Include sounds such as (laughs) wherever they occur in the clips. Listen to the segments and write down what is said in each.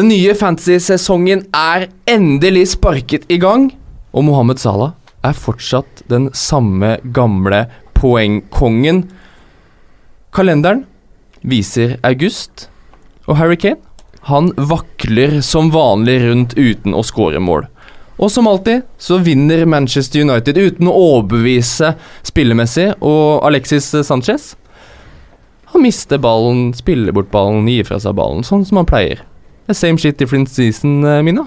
Den nye fantasy-sesongen er endelig sparket i gang, og Mohammed Salah er fortsatt den samme gamle poengkongen. Kalenderen viser august, og Harry Kane han vakler som vanlig rundt uten å skåre mål. Og som alltid så vinner Manchester United uten å overbevise spillemessig, og Alexis Sanchez han mister ballen, spiller bort ballen, gir fra seg ballen, sånn som han pleier. Same shit different season, eh, Mina.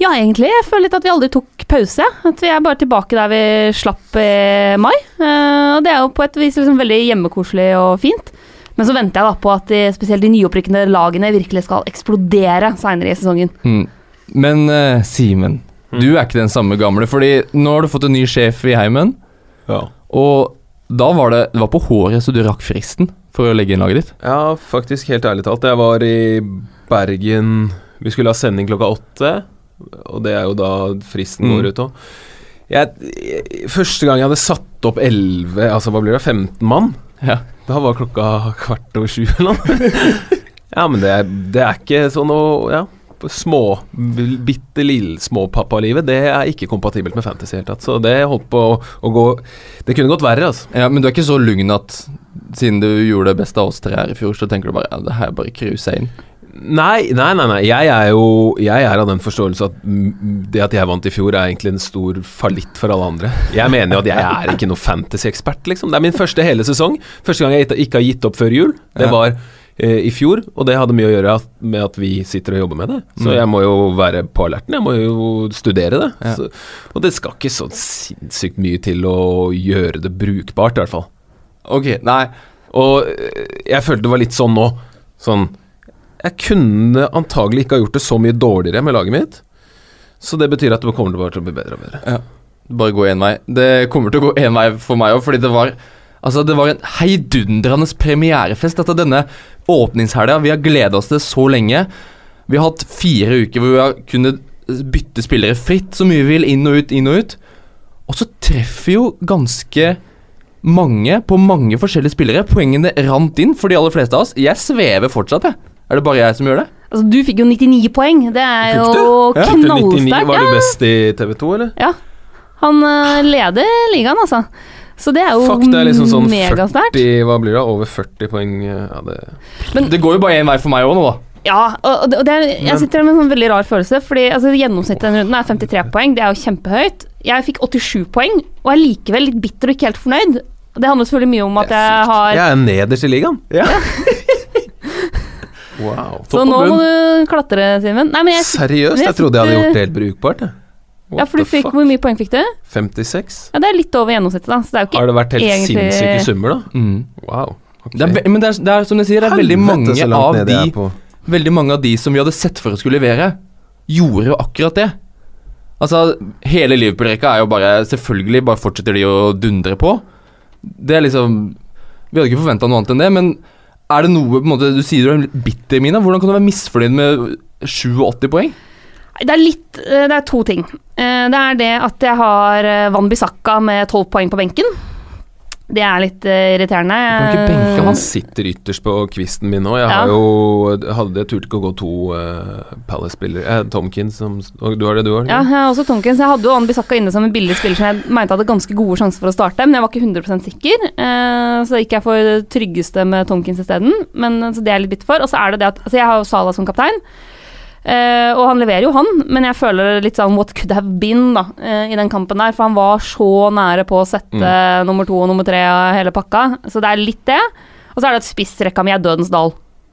Ja, egentlig. Jeg føler litt at vi aldri tok pause. At vi er bare tilbake der vi slapp i mai. Eh, og det er jo på et vis liksom veldig hjemmekoselig og fint. Men så venter jeg da på at de, spesielt de nyopprykkende lagene virkelig skal eksplodere seinere i sesongen. Mm. Men uh, Simen, du er ikke den samme gamle, fordi nå har du fått en ny sjef i heimen, Ja. og da var det, det var på håret så du rakk fristen for å legge inn laget ditt. ja, faktisk, helt ærlig talt. Jeg var i Bergen Vi skulle ha sending klokka åtte, og det er jo da fristen Mm. går ut òg. Første gang jeg hadde satt opp 11, altså hva blir det, 15 mann, Ja. da var klokka kvart over sju eller noe. (laughs) ja, men det det er ikke sånn å Ja. Små, bitte lille småpappalivet, det er ikke kompatibelt med fantasy i det hele tatt. Så det holdt på å, å gå Det kunne gått verre, altså. Ja, Men du er ikke så lugn at siden du gjorde det beste av oss tre her i fjor, så tenker du bare ja, det her er bare cruise inn? Nei, nei, nei, nei. Jeg er jo Jeg er av den forståelse at det at jeg vant i fjor, er egentlig en stor fallitt for alle andre. Jeg mener jo at jeg er ikke noe fantasy-ekspert, liksom. Det er min første hele sesong. Første gang jeg ikke- ikke har gitt opp før jul. Det var eh, i fjor, og det hadde mye å gjøre med at vi sitter og jobber med det. Så Mm. jeg må jo være på alerten. Jeg må jo studere det. Så, og det skal ikke så sinnssykt mye til å gjøre det brukbart, i hvert fall. Ok, nei. Og eh, jeg følte det var litt sånn nå. Sånn Jeg kunne antagelig ikke ha gjort det så mye dårligere med laget mitt. Så det betyr at det kommer bare til å bli bedre og bedre. Bare gå én vei. Det kommer til å gå én vei for meg òg, fordi det var Altså, det var en heidundrende premierefest etter denne åpningshelga. Vi har gleda oss til så lenge. Vi har hatt fire uker hvor vi har kunnet bytte spillere fritt så mye vi vil, inn og ut, inn og ut. Og så treffer jo ganske mange på mange forskjellige spillere. Poengene rant inn for de aller fleste av oss. Jeg svever fortsatt, jeg. Er det bare jeg som gjør det? Altså, du fikk jo 99 poeng. Det er jo? Ja. 99 knallsterkt. var du best i TV 2, eller? ja. Han eh, leder ligaen, altså. Så det er jo Fuck, det er liksom sånn 40 Hva blir det? Over 40 poeng. Ja, det Det går jo bare én vei for meg òg nå, da. Ja, og det, og er, jeg Men- sitter med en sånn veldig rar følelse, fordi altså, gjennomsnittet denne runden er 53 poeng. Det er jo kjempehøyt. Jeg fikk 87 poeng, og er likevel litt bitter og ikke helt fornøyd. Det handler selvfølgelig mye om at jeg har Jeg er nederst i ligaen. Ja. (laughs) (laughs) wow. Så nå må du klatre, Simen. Seriøst? jeg Jeg trodde jeg hadde gjort det helt brukbart. jeg. What Ja, for du fikk fuck? Hvor mye poeng fikk du? 56? Ja, Det er litt over gjennomsnittet, da. Så det er jo ikke Har det vært helt egentlig- sinnssyke summer, da? Mm. Wow. Okay. Det er, men det er, det er som du sier, det er veldig mange av de. Veldig mange av de som vi hadde sett for å skulle levere, gjorde jo akkurat det. Altså, hele Liverpool-rekka er jo bare Selvfølgelig bare fortsetter de å dundre på. Det er liksom Vi hadde ikke forventa noe annet enn det, men er det noe på en måte Du sier du er bitter, Mina. Hvordan kan du være misfornøyd med 87 poeng? Det er litt eh, Det er to ting. Eh, Det er det at jeg har eh, Van Bissaka med 12 poeng på benken. Det er litt eh, irriterende. kan ikke benke Han sitter ytterst på kvisten min nå. Jeg Ja. jo hadde jeg turte ikke å gå to uh, Palace-spillere. Eh, Tomkins som og Du har det, du har? Ja, jeg har også Tomkins. Jeg hadde jo Ann Bissaka inne som en billig spiller som jeg mente hadde ganske gode sjanser for å starte, men jeg var ikke 100% sikker. Uh, så gikk jeg for det tryggeste med Tomkins isteden. Men så det er jeg litt bitter for. Og så er det det at altså jeg har jo Sala som kaptein. Eh, og han leverer jo, han, men jeg føler litt sånn what could have been da, uh, i den kampen der. For han var så nære på å sette nummer to og nummer tre og hele pakka. Så det er litt det. Og så er det at spissrekka mi er dødens dal.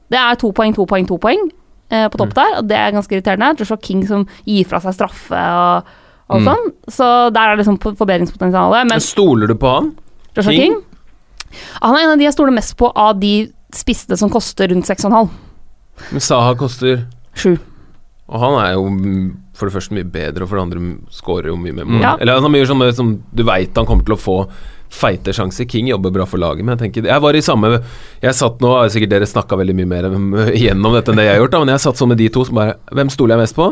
Det er to poeng, to poeng, to poeng uh, på topp der, og det er ganske irriterende. Joshua King som gir fra seg straffe og, og Mm. sånn. Så der er det liksom forbedringspotensialet. Men Stoler du på han? Joshua King? King, han er en av de jeg stoler mest på av de spissene som koster rundt 6,5. Men Saha koster Sju. Og han er jo for det første mye bedre, og for det andre skårer scorer jo mye mer mål. Ja. Eller han gjør sånn som du veit han kommer til å få feite sjanser. King jobber bra for laget, men jeg tenker Jeg var i samme Jeg satt nå, sikkert dere snakka veldig mye mer gjennom dette enn det jeg har gjort, da, men jeg satt sånn med de to som bare Hvem stoler jeg mest på?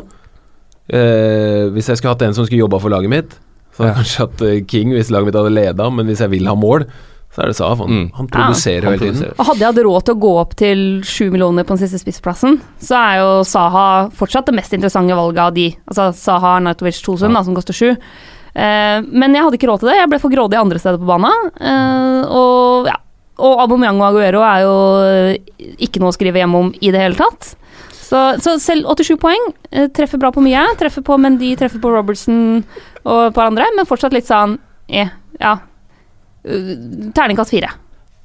Eh, hvis jeg skulle hatt en som skulle jobba for laget mitt, så hadde jeg kanskje hatt eh, King hvis laget mitt hadde leda, men hvis jeg vil ha mål, så er det Saha. Han, Mm. han produserer ja. Hele tiden. Og hadde jeg hatt råd til å gå opp til sju millioner på den siste spissplassen, så er jo Saha fortsatt det mest interessante valget av de. Altså Saha Arnautovic Tosund, da, som koster sju. Eh, men jeg hadde ikke råd til det. Jeg ble for grådig andre steder på banen. Eh, og ja. Og Aubameyang og Aguero er jo eh, ikke noe å skrive hjem om i det hele tatt. Så, så selv 87 poeng eh, treffer bra på mye. Treffer på Mendy, treffer på Robertson og et par andre, men fortsatt litt sånn eh, ja. Eh, Terningkast fire.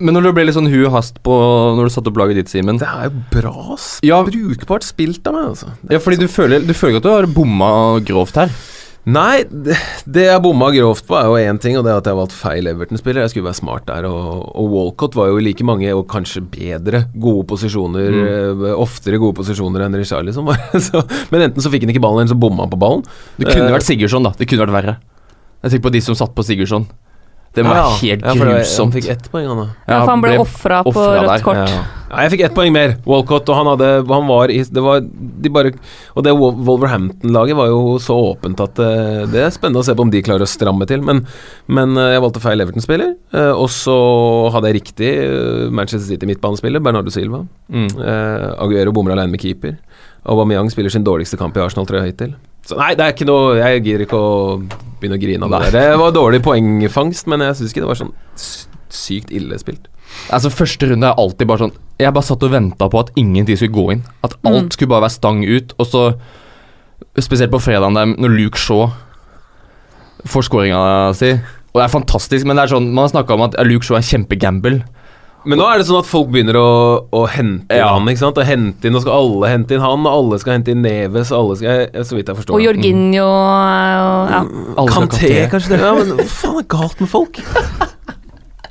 Men når det ble litt sånn hu og hast på når du satte opp laget ditt, Simen Det er jo bra, sp Ja. brukbart spilt av meg, altså. Ja, fordi du føler, du føler at du har bomma grovt her. Nei, det, det jeg bomma grovt på, er jo én ting, og det er at jeg har valgt feil Everton-spiller. Jeg skulle være smart der, og, og Walcott var jo i like mange, og kanskje bedre, gode posisjoner. Mm. Oftere gode posisjoner enn Richarlison var. (laughs) Så, men enten så fikk han ikke ballen, eller så bomma han på ballen. Det kunne Eh, vært Sigurdsson, da. Det kunne vært verre. Jeg tenker på de som satt på Sigurdsson. Det var Ja, helt ja, grusomt. Han fikk ett poeng, han da. Ja, for han ble ofra på offra rødt der, kort. Ja. Ja, jeg fikk ett poeng mer. Walcott, og han hadde Han var i Det var De bare Og det Wolverhampton-laget var jo så åpent at eh, det er spennende å se på om de klarer å stramme til. Men, men eh, jeg valgte feil Everton-spiller. eh, og så hadde jeg riktig Manchester City-midtbanespiller, Bernardo Silva. Mm. Uh, Aguero bommer alene med keeper. Aubameyang spiller sin dårligste kamp i Arsenal, tror jeg, hittil. Så nei, det er ikke noe Jeg gir ikke å begynne å grine av det. Det var dårlig poengfangst, men jeg syns ikke det var sånn sykt ille spilt. Altså Første runde er alltid bare sånn Jeg bare satt og venta på at ingenting skulle gå inn. At alt Mm. skulle bare være stang ut. Og så Spesielt på fredagen der når Luke Shaw får skåringa si. Og det er fantastisk, men det er sånn man har snakka om at Luke Shaw er en kjempegamble. Men nå er det sånn at folk begynner å, å hente Ja. han. ikke sant? Og hente inn, Nå skal alle hente inn han, og alle skal hente inn Neves, og alle skal jeg- Så vidt jeg forstår. Og Jorginho og ja. Alle Kanté, Kanté. kanskje det? Ja, men hva faen er galt med folk?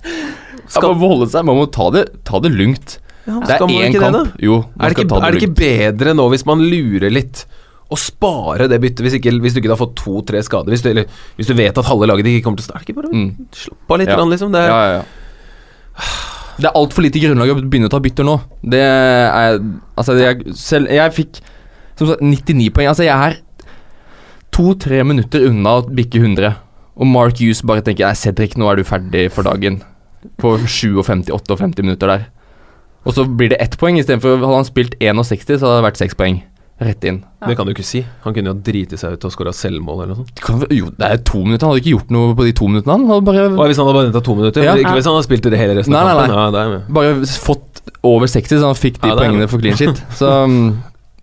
Ja, man må holde seg, man må ta det, ta det lungt. Ja, Det er skal én kamp. det? Jo, Er det, skal ikke, det er det det ikke bedre nå hvis man lurer litt, å spare det byttet, hvis, hvis du ikke har fått to-tre skader? Hvis du, eller, hvis du vet at halve laget ikke kommer til å starte, ikke bare Mm. slapp av litt, Ja. grann, liksom. Det er, Ja, ja, ja. Det er altfor lite grunnlag å begynne å ta bytter nå. Det er Altså, jeg, selv, jeg fikk som sagt 99 poeng. Altså, jeg er to-tre minutter unna å bikke 100. Og Mark Hughes bare tenker Nei, Cedric, nå er du ferdig for dagen. På 57-58 minutter der. Og så blir det ett poeng istedenfor Hadde han spilt 61, så hadde det vært seks poeng. Rett inn. det kan du ikke si. Han kunne jo driti seg ut og skåra selvmål eller noe sånt. Kan, jo, det er to minutter. Han hadde ikke gjort noe på de to minuttene. Han hadde bare Og hvis han hadde bare venta to minutter, Ja. ikke hvis han hadde spilt det hele resten Nei, av nei, kampen. nei. Ja, jeg med. bare fått over 60, så han fikk de Ja, poengene for clean shit. (laughs) Så,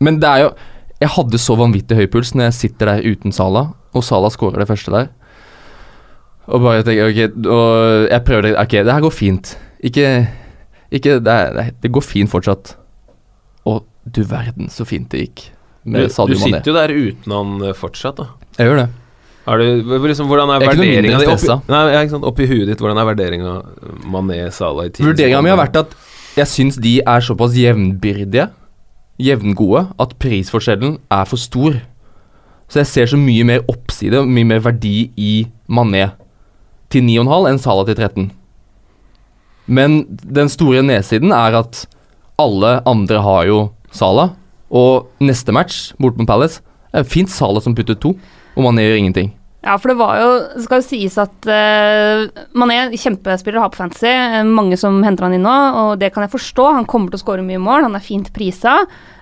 men det er jo Jeg hadde så vanvittig høy puls når jeg sitter der uten Sala, og Sala skårer det første der. Og bare tenker Ok, og jeg prøver det Ok, det her går fint. Ikke Ikke Det, det, er- det går fint fortsatt. Du verden så fint det gikk Du, med du Sadio Mané. sitter jo der uten han eh, fortsatt, da. Jeg gjør det. Er du, liksom, hvordan er er vurderinga di oppi, stressa. nei, sant, oppi huet ditt? Hvordan er vurderinga Mané, Salah i team? Vurderinga mi har vært at jeg syns de er såpass jevnbyrdige, jevngode, at prisforskjellen er for stor. Så jeg ser så mye mer oppside mye mer verdi i Mané til 9,5 enn Salah til 13. Men den store nedsiden er at alle andre har jo Salah, og neste match bort mot Palace er jo fint Salah som putter to, og Mané gjør ingenting. Ja, for det var jo Det skal jo sies at uh, Mané kjempespiller å ha på fantasy. eh, mange som henter han inn nå, og det kan jeg forstå. Han kommer til å skåre mye mål. Han er fint prisa.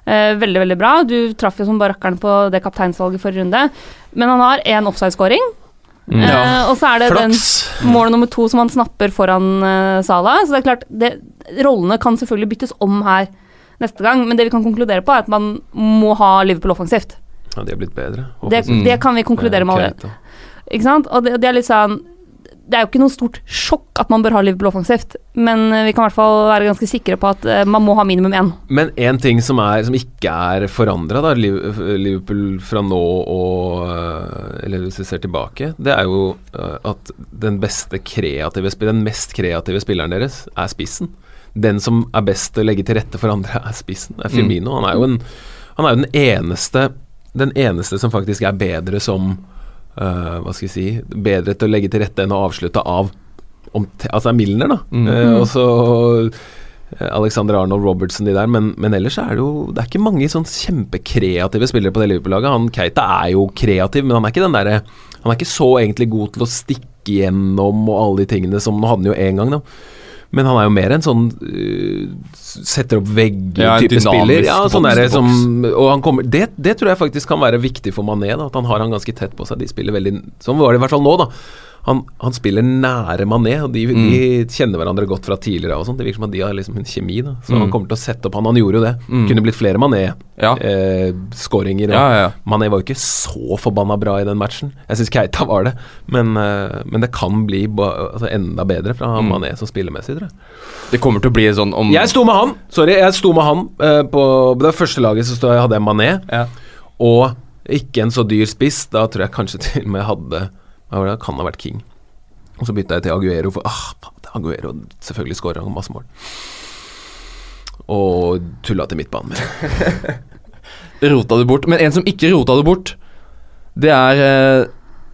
Uh, veldig, veldig bra. Du traff jo som bare på det kapteinsvalget forrige runde. Men han har én offside-scoring. Mm. Uh, og så er det den mål nummer to som han snapper foran uh, Sala. Så det er klart, det, rollene kan selvfølgelig byttes om her neste gang, men det vi kan konkludere på, er at man må ha Liverpool offensivt. Ja, de har blitt bedre. Det, det kan vi konkludere med allerede. Ikke sant? Og det, det er litt sånn Det er jo ikke noe stort sjokk at man bør ha Liverpool offensivt, men eh, vi kan i hvert fall være ganske sikre på at eh, man må ha minimum én. Men én ting som, er, som ikke er forandra, da, Liverpool fra nå og øh, Eller hvis vi ser tilbake, det er jo at den beste kreative Den mest kreative spilleren deres er spissen. Den som er best til å legge til rette for andre, er spissen. Er Firmino. Han er jo en Han er jo den eneste Den eneste som faktisk er bedre som uh, Hva skal jeg si Bedre til å legge til rette enn å avslutte av om Altså er Milner, da. Mm. Uh, og så eh, Alexander Arnold Robertson, de der. Men, men ellers er det jo Det er ikke mange sånn kjempekreative spillere på det Liverpool-laget. Han Keita er jo kreativ, men han er ikke den derre Han er ikke så egentlig god til å stikke gjennom og alle de tingene som Nå hadde han jo én gang, da. Men han er jo mer en sånn uh, setter opp vegger-type ja, spiller. Ja, sånn boks der, som, og han kommer, det, det tror jeg faktisk kan være viktig for Mané. Da, at han har han ganske tett på seg. De spiller veldig Sånn var det i hvert fall nå, da. Han, han spiller nære Mané, og de, de kjenner hverandre godt fra tidligere. og sånt. Det virker som at de har liksom en kjemi. da Så Mm. han kommer til å sette opp Han, han gjorde jo det. Mm. Kunne blitt flere Mané. Ja. Eh, Ja, ja. Mané var jo ikke så forbanna bra i den matchen. Jeg syns Keita var det, men, eh, men det kan bli altså enda bedre fra Mm. Mané som spillemessig, tror jeg. Det kommer til å bli sånn om Jeg sto med han! Sorry, jeg sto med han eh, på det første laget. Så stod jeg, hadde jeg Mané, ja. og ikke en så dyr spiss. Da tror jeg kanskje til og med jeg hadde det? Kan ha vært King. Og så bytta jeg til Aguero, for ah, Aguero selvfølgelig skåra masse mål. Og tulla til midtbanen med. Rota det bort. Men en som ikke rota det bort, det er eh,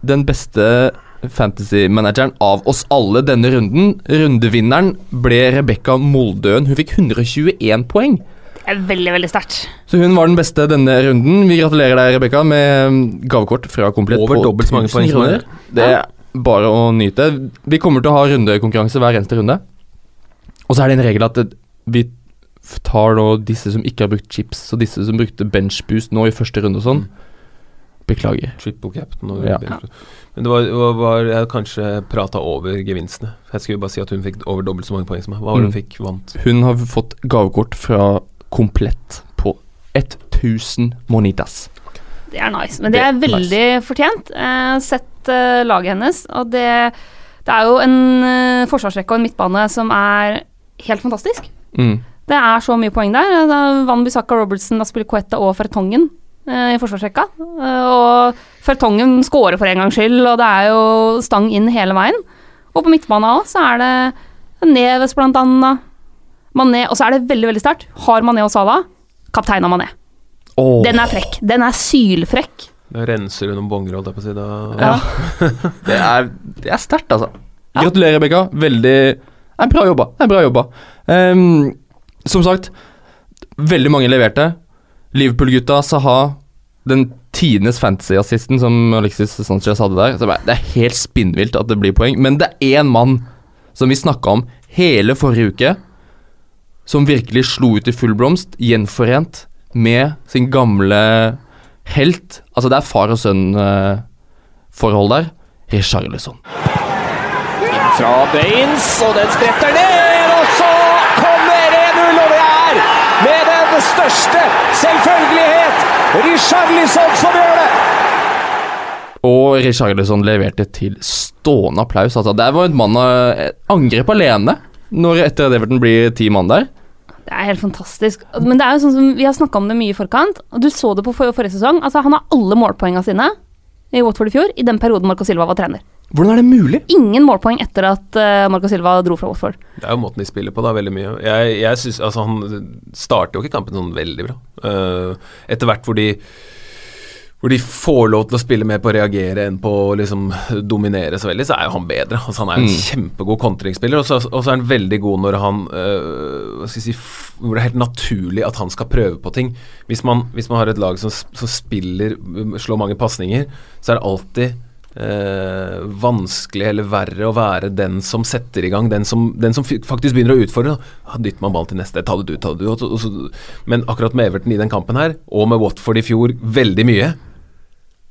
den beste fantasy-manageren av oss alle denne runden. Rundevinneren ble Rebekka Moldøen. Hun fikk 121 poeng. Det er veldig, veldig sterkt. Så hun var den beste denne runden. Vi gratulerer deg, Rebekka, med mm, gavekort fra Komplett Over på dobbelt så mange 1000 poeng som. Det er bare å nyte. Vi kommer til å ha rundekonkurranse hver eneste runde. Og så er det en regel at vi tar nå disse som ikke har brukt chips, og disse som brukte benchboost nå i første runde og sånn. Beklager. Triple captain og Ja. Men det var, var, var Jeg kanskje prata over gevinstene. Jeg skulle bare si at hun fikk over dobbelt så mange poeng som meg. Hva var det hun Mm. fikk? Vant? Hun har fått gavekort fra Komplett på 1000 monitas. Det er nice. Men det Det er veldig veldig fortjent. Har sett eh, laget hennes, og det, det er jo en eh, forsvarsrekke og en midtbane som er helt fantastisk. Mm. Det er så mye poeng der. Van Bissaka Robertson, Coetta og Fertongen eh, i forsvarsrekka. Eh, og Fertongen scorer for en gangs skyld, og det er jo stang inn hele veien. Og på midtbanen òg så er det Neves blant annet. Mané, og så er det veldig veldig sterkt. Har Mané og Salah. Kaptein av Mané. Oh. Den er frekk. Den er sylfrekk. Da renser du noen bonger, holdt jeg på å si. Da, Ja. (laughs) det er, det er sterkt, altså. Ja. Gratulerer, Rebekka. Veldig det er Bra jobba. Det er bra jobba. Um, som sagt, veldig mange leverte. Liverpool-gutta, Saha, den tidenes fantasy-assisten som Alexis Sanchez hadde der. Så det er helt spinnvilt at det blir poeng. Men det er én mann som vi snakka om hele forrige uke, som virkelig slo ut i full blomst, gjenforent med sin gamle helt. Altså, det er far og sønn-forhold der. Richarlison. fra Baines, og den spretter ned, og så kommer 1-0, og det er med den største selvfølgelighet Richarlison som gjør det! Og Richarlison leverte til stående applaus. Altså, det var et mann av angrep alene når etter at Everton blir ti mann der. Det er helt fantastisk. Men det er jo sånn som vi har snakka om det mye i forkant, og du så det på for forrige sesong. Altså, han har alle målpoengene sine i Watford i fjor, i den perioden Marco Silva var trener. Hvordan er det mulig? Ingen målpoeng etter at uh, Marco Silva dro fra Watford. Det er jo måten de spiller på, da, veldig mye. Jeg, jeg synes, altså Han starter jo ikke kampen sånn veldig bra. Uh, etter hvert hvor de hvor de får lov til å spille mer på å reagere enn på å liksom dominere så veldig, så er jo han bedre. Altså Han er en Mm. kjempegod kontringsspiller, og så og så er han veldig god når han øh, si Hvor det er helt naturlig at han skal prøve på ting. Hvis man, hvis man har et lag som, som spiller slår mange pasninger, så er det alltid Øh, vanskelig eller verre å være den som setter i gang, den som, den som faktisk begynner å utfordre. Ja, dytter man ballen til neste, ta det du, ta det du. Men akkurat med Everton i den kampen her, og med Watford i fjor veldig mye,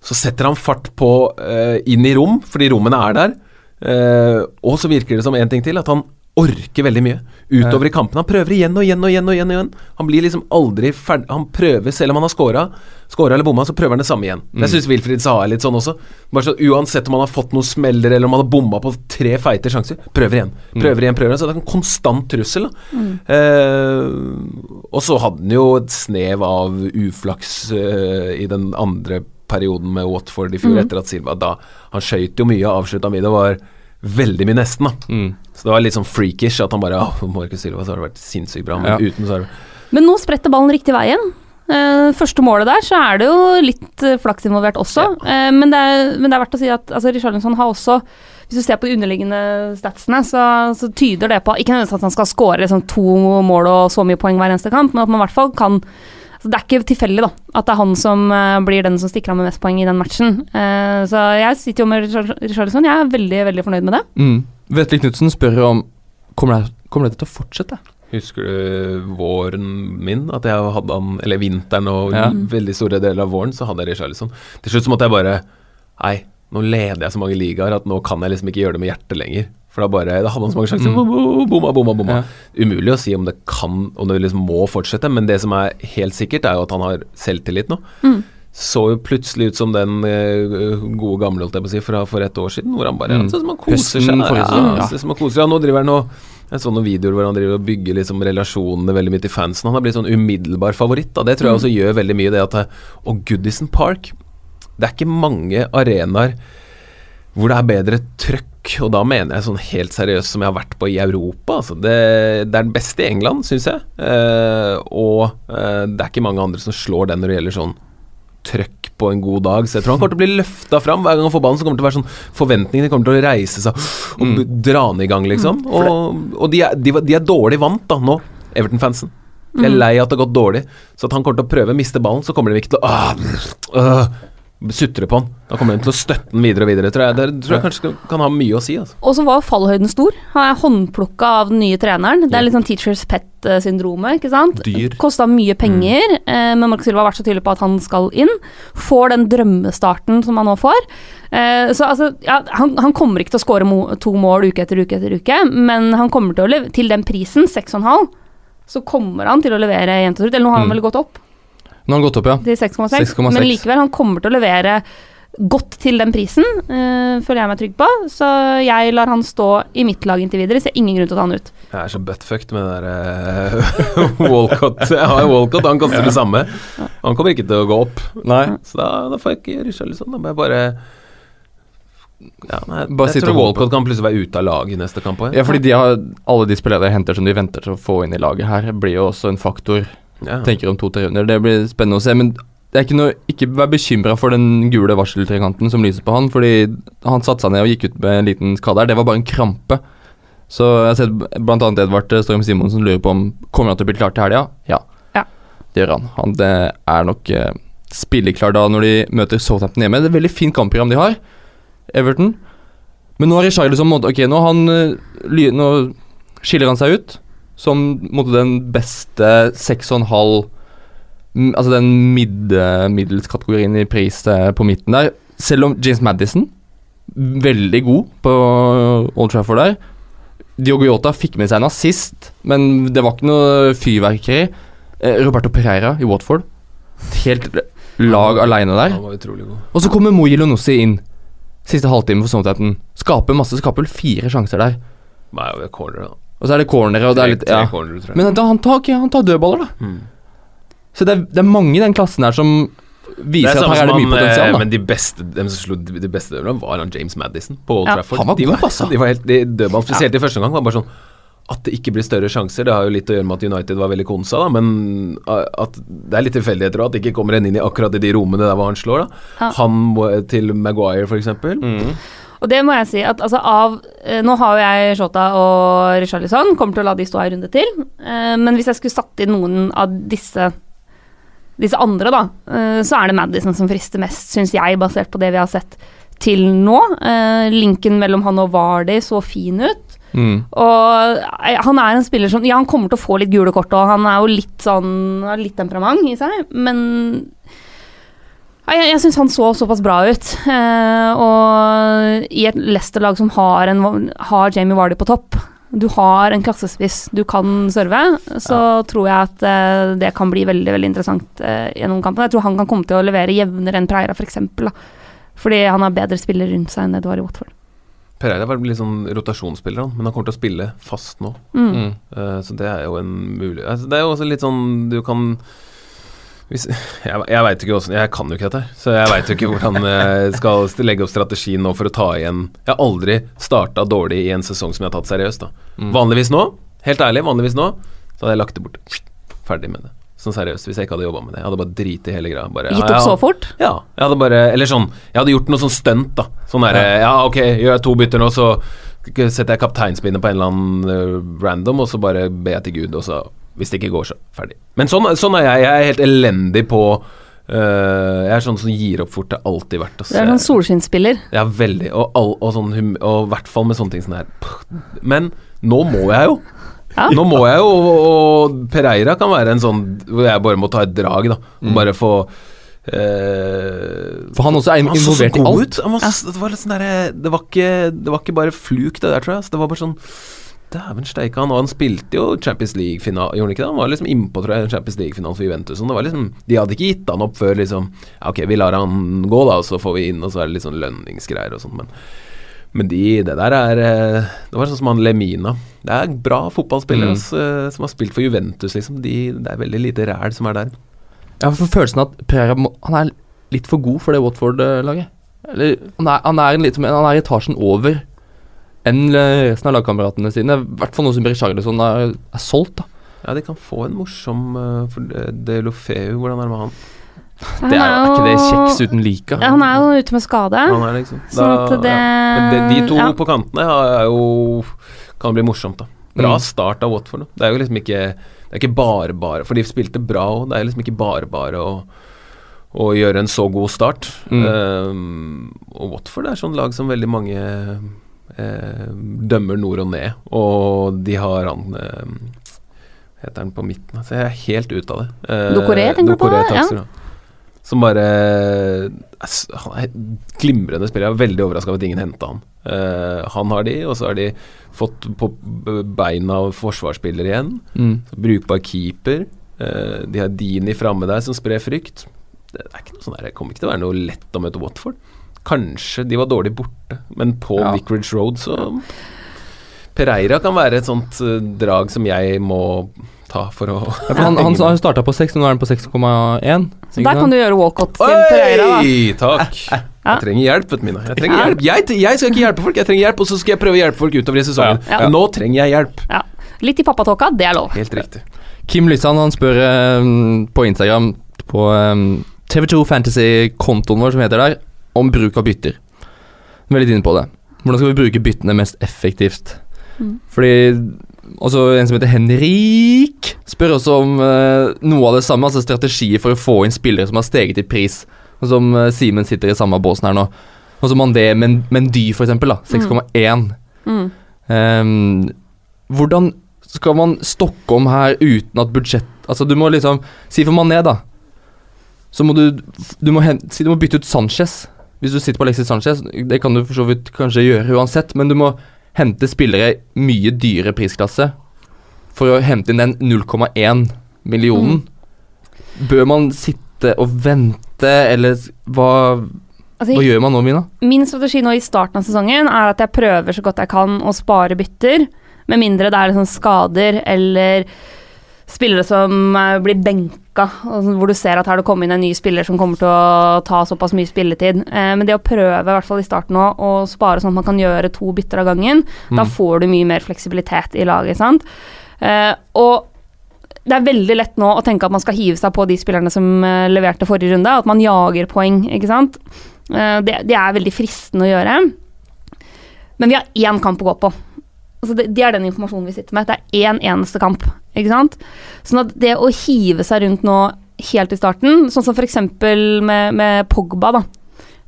så setter han fart på eh, inn i rom, fordi rommene er der. Eh, og så virker det som en ting til, at han orker veldig mye utover i kampen. Han prøver igjen og igjen og igjen. og igjen, og igjen. Han blir liksom aldri ferdig Han prøver, selv om han har scora, scora eller bomma, så prøver han det samme igjen. Mm. Jeg syns Wilfried Saha er litt sånn også. Bare så Uansett om han har fått noen smeller eller om han har bomma på tre feite sjanser, prøver igjen. Prøver igjen, prøver igjen. Så det er en konstant trussel. Da. Eh, og så hadde han jo et snev av uflaks eh, i den andre perioden med Watford i fjor, etter at Silva da Han skøyt jo mye, avslutta mye. Det var veldig mye nesten, da. Mm. Så det var litt sånn freakish at han bare ja, Marcus Silva, så har det vært sinnssykt bra. Men Ja. uten så er det Men nå spretter ballen riktig vei igjen. Eh, første målet der, så er det jo litt eh, flaks involvert også. Eh, men, det er, men det er verdt å si at altså, Richarlison har også Hvis du ser på de underliggende statsene, så, så tyder det på Ikke nødvendigvis at han skal score liksom, to mål og så mye poeng hver eneste kamp, men at man i hvert fall kan altså, Det er ikke tilfeldig da, at det er han som eh, blir den som stikker av med mest poeng i den matchen. Eh, så jeg sitter jo med Richar- Richarlison. Jeg er veldig veldig fornøyd med det. Mm. Vetle Knutsen spør om Kommer det, kommer dette til å fortsette? Husker du våren min? At jeg hadde han Eller vinteren og Ja. veldig store deler av våren, så hadde jeg Richarlison. Til slutt så måtte jeg bare Nei, nå leder jeg så mange ligaer at nå kan jeg liksom ikke gjøre det med hjertet lenger. For da bare Da hadde han så mange sjanser. Mm. Bomma, bomma, bomma. Ja. Umulig å si om det kan Om det liksom må fortsette, men det som er helt sikkert, er jo at han har selvtillit nå. Mm. Så jo plutselig ut som den eh, gode gamle, holdt jeg på å si, fra for et år siden, hvor han bare Mm. Ser som han koser seg. Ja, ja. ser som han koser seg. Nå driver han og jeg så noen videoer hvor han driver og bygger liksom relasjonene veldig mye til fansen. Han har blitt sånn umiddelbar favoritt. Da. Det tror jeg også gjør veldig mye, det at eh, Og Goodison Park Det er ikke mange arenaer hvor det er bedre trøkk, og da mener jeg sånn helt seriøst som jeg har vært på i Europa. Altså. Det, det er den beste i England, syns jeg. Eh, og eh, det er ikke mange andre som slår den når det gjelder sånn trøkk på en god dag. Så jeg tror han kommer til å bli løfta fram hver gang han får ballen. Så kommer det til å være sånn Forventningene kommer til å reise seg og Mm. dra den i gang, liksom. Og, og de, er, de, de er dårlig vant da, nå, Everton-fansen. De er lei at det har gått dårlig. Så at han kommer til å prøve å miste ballen, så kommer de ikke til å ah, øh, sutre på han. Da kommer den til å støtte den videre og videre, tror jeg. Det tror jeg kanskje kan, kan ha mye å si. Altså. Og så var fallhøyden stor. Han er håndplukka av den nye treneren. Det er litt sånn teachers pet-syndromet, ikke sant. Dyr. Kosta mye penger, eh, men Marcus Silva har vært så tydelig på at han skal inn. Får den drømmestarten som han nå får. Eh, så altså, ja, han, han kommer ikke til å skåre mo to mål uke etter uke etter uke, men han kommer til å leve til den prisen, 6,5, så kommer han til å levere jevnt og trutt. Eller nå har han Mm. vel gått opp Nå har han gått opp, ja. til 6,6, 6,6. men likevel, han kommer til å levere godt til den prisen, eh, føler jeg meg trygg på. Så jeg lar han stå i mitt lag inntil videre, ser ingen grunn til å ta han ut. Jeg er så buttfucked med det der uh, (laughs) Walcott. Jeg har jo Walcott, han koster det samme. Han kommer ikke til å gå opp. Nei. Så da, da får jeg ikke Richarlison. Da må jeg bare ja, nei, Bare Jeg sitte tror Walcott kan plutselig være ute av laget i neste kamp òg. Ja, fordi de har, alle de spillerne de henter som de venter til å få inn i laget her, blir jo også en faktor. Ja. Tenker om to-tre runder. Det blir spennende å se. Men det er ikke noe Ikke vær bekymra for den gule varseltrekanten som lyser på han, fordi han satte seg ned og gikk ut med en liten skade her. Det var bare en krampe. Så jeg har sett annet Edvard Storm Simonsen lurer på om Kommer han til å bli klar til helga. Ja. Ja. Det gjør han. Han det er nok eh, spilleklar da når de møter Southampton hjemme. Det er et veldig fint kampprogram de har, Everton. Men nå har Richarlison måtte- Ok, nå, han, eh, ly, nå skiller han seg ut som måtte den beste 6,5 mm, Altså den mid, middels i pris eh, på midten der. Selv om James Madison, veldig god på Old Trafford der. Diogo Jota fikk med seg en assist, men det var ikke noe fyrverkeri. Eh, Roberto Pereira i Watford. Helt lag aleine der. Han var god. Og så kommer Mo Lonossi inn siste halvtime for Southampton. Skaper masse, skaper vel fire sjanser der. Nei, er corner, da. Og så er det cornere, og det er litt ja. Men da, han, tar, han tar dødballer, da. Mm. Så det er, det er mange i den klassen her som viser at her er det mye eh, potensial. da Men de beste de som slo de, beste dødballene, var han James Madison på Old Ja. Trafford. Han var de god, var, altså. De var helt, de dødball, spesielt i første omgang, var bare sånn at det ikke blir større sjanser. Det har jo litt å gjøre med at United var veldig konsa, da, men uh, at det er litt tilfeldigheter òg, at det ikke kommer en inn i akkurat i de rommene der hvor han slår. da Ja. Han til Maguire, eksempel. Mm. Og det må jeg si at altså av eh, Nå har jo jeg Shota og Richarlison, kommer til å la de stå en runde til. Eh, men hvis jeg skulle satt inn noen av disse disse andre, da, eh, så er det Madison som frister mest, syns jeg, basert på det vi har sett til nå. Eh, linken mellom han og Vardy så fin ut. Mm. Og han er en spiller som Ja, han kommer til å få litt gule kort, og han er jo litt sånn Har litt temperament i seg, men Jeg, jeg syns han så såpass bra ut. Eh, og i et Leicester-lag som har, en, har Jamie Vardy på topp, du har en klassespiss du kan serve, så tror jeg at eh, det kan bli veldig veldig interessant eh, gjennom kampen. Jeg tror han kan komme til å levere jevnere enn Preira, f.eks. For fordi han har bedre spillere rundt seg enn det du har i Watford. Pereira var litt sånn rotasjonsspiller, han, men han kommer til å spille fast nå. Mm. Mm. Eh, så det er jo en mulig altså, Det er jo også litt sånn du kan hvis, (laughs) Jeg, jeg veit ikke hvordan Jeg kan jo ikke dette, så jeg veit jo ikke hvordan jeg skal legge opp strategien nå for å ta igjen Jeg har aldri starta dårlig i en sesong som jeg har tatt seriøst. da Mm. Vanligvis nå, helt ærlig, vanligvis nå, så hadde jeg lagt det bort. Ferdig med det. Sånn seriøst, hvis jeg ikke hadde jobba med det. Jeg hadde bare driti i hele greia. Bare, Gitt opp ja. så fort? Ja, jeg hadde bare Eller sånn, jeg hadde gjort noe sånn stunt, da. Sånn derre ja. ok, gjør jeg to bytter nå, så setter jeg kapteinspinnet på en eller annen eh, random, og så bare ber jeg til Gud, og så Hvis det ikke går, så ferdig. Men sånn, sånn er jeg. Jeg er helt elendig på Uh, Jeg er sånn som gir opp fort. Det har alltid vært. Det er sånn solskinnsspiller. Ja, veldig. Og, all, og, sånn hum, og i hvert fall med sånne ting som det her. Men nå må jeg jo. Ja. Nå må jeg jo Og Pereira kan være en sånn hvor jeg bare må ta et drag, da. Og Mm. bare få Uh, For han også er han så så involvert i alt. ut. Han var, ja. det, var litt sånn der, det, var ikke- det var ikke bare fluk, det der, tror jeg. Så det var bare sånn Dæven steike, han. Han spilte jo Champions League-finale, gjorde han ikke det? Han var liksom innpå, tror jeg, Champions League-finalen for Juventus. Det var liksom, de hadde ikke gitt han opp før liksom Ja, ok, vi lar han gå, da, og så får vi inn, og så er det litt sånn lønningsgreier og sånt, men men de, det der er eh, Det var sånn som han Lemina. Det er bra fotballspillere Mm. eh, som har spilt for Juventus, liksom. De, det er veldig lite ræl som er der. Jeg har følelsen at Pereira han er litt for god for det Watford-laget. Eller han er, han, er litt, han er etasjen over enn resten av lagkameratene sine. I hvert fall nå som Richarlison er, er solgt, da. Ja, de kan få en morsom uh, for De De Lofeu, hvordan er det med han? Det er, er ikke det kjeks uten like? Ja, han er jo ute med skade. Han er liksom Sånn at det ja. Men de, de to ja. på kantene er jo kan bli morsomt, da. Bra Mm. start av Watford. Da. Det er jo liksom ikke Det er ikke bare bare For de spilte bra òg. Det er liksom ikke bare bare å, å gjøre en så god start. Mm. Um, og Watford er sånn lag som veldig mange eh, dømmer nord og ned. Og de har han eh, Heter han på midten? Altså, jeg er helt ute av det. Eh, Doucouré, tenker du på? Takser, Ja. Som bare ass, Han er glimrende spiller. Jeg er veldig overraska over at ingen henta han. Eh, han har de, og så har de fått på beina forsvarsspiller igjen. Mm. Brukbar keeper. Eh, de har Dini framme der som sprer frykt. Det er ikke noe sånn der, det kommer ikke til å være noe lett å møte Watford. Kanskje de var dårlig borte, men på Ja. Vicarage Road så Pereira kan være et sånt eh, drag som jeg må ta for å Ja, for han (laughs) han har starta på 6, nå er han på 6,1. Der kan du gjøre walkout til Pereira, da. Oi, takk. (laughs) Ja. Jeg trenger hjelp, vet du, Mina. Jeg trenger Ja. hjelp. Jeg, jeg skal ikke hjelpe folk, jeg trenger hjelp, og så skal jeg prøve å hjelpe folk utover i sesongen. Ja. Nå trenger jeg hjelp. Ja. Litt i pappatåka, det er lov. Helt riktig. Kim Lysand han spør um, på Instagram på um, TV2 Fantasy-kontoen vår, som heter der, om bruk av bytter. Vi er litt inne på det. Hvordan skal vi bruke byttene mest effektivt? Mm. Fordi også En som heter Henrik, spør også om eh, noe av det samme, altså strategier for å få inn spillere som har steget i pris. Og som uh, Simen sitter i samme båsen her nå. Og som Mandé Men Mendy, for eksempel. da, 6,1. Mm. Um, hvordan skal man stokke om her uten at budsjett Altså, du må liksom Si for Mané, da. Så må du Du må, du må bytte ut Sanchez. Hvis du sitter på Alexis Sanchez, det kan du for så vidt kanskje gjøre uansett, men du må hente spillere mye dyrere prisklasse for å hente inn den 0,1 millionen. Bør man sitte og vente, eller hva, Altså, hva gjør man nå, Mina? Min strategi nå i starten av sesongen er at jeg prøver så godt jeg kan å spare bytter, med mindre det er liksom skader eller spillere som eh, blir benka, sånn hvor du ser at her det kommer inn en ny spiller som kommer til å ta såpass mye spilletid. Eh, men det å prøve, i hvert fall i starten òg, å spare sånn at man kan gjøre to bytter av gangen, da får du mye mer fleksibilitet i laget, sant. Eh, og det er veldig lett nå å tenke at man skal hive seg på de spillerne som eh, leverte forrige runde, at man jager poeng, ikke sant. Det, det er veldig fristende å gjøre. Men vi har én kamp å gå på. Altså det, det er den informasjonen vi sitter med. Det er én eneste kamp. Ikke sant? Sånn at det å hive seg rundt nå helt i starten, sånn som f.eks. Med, med Pogba, da.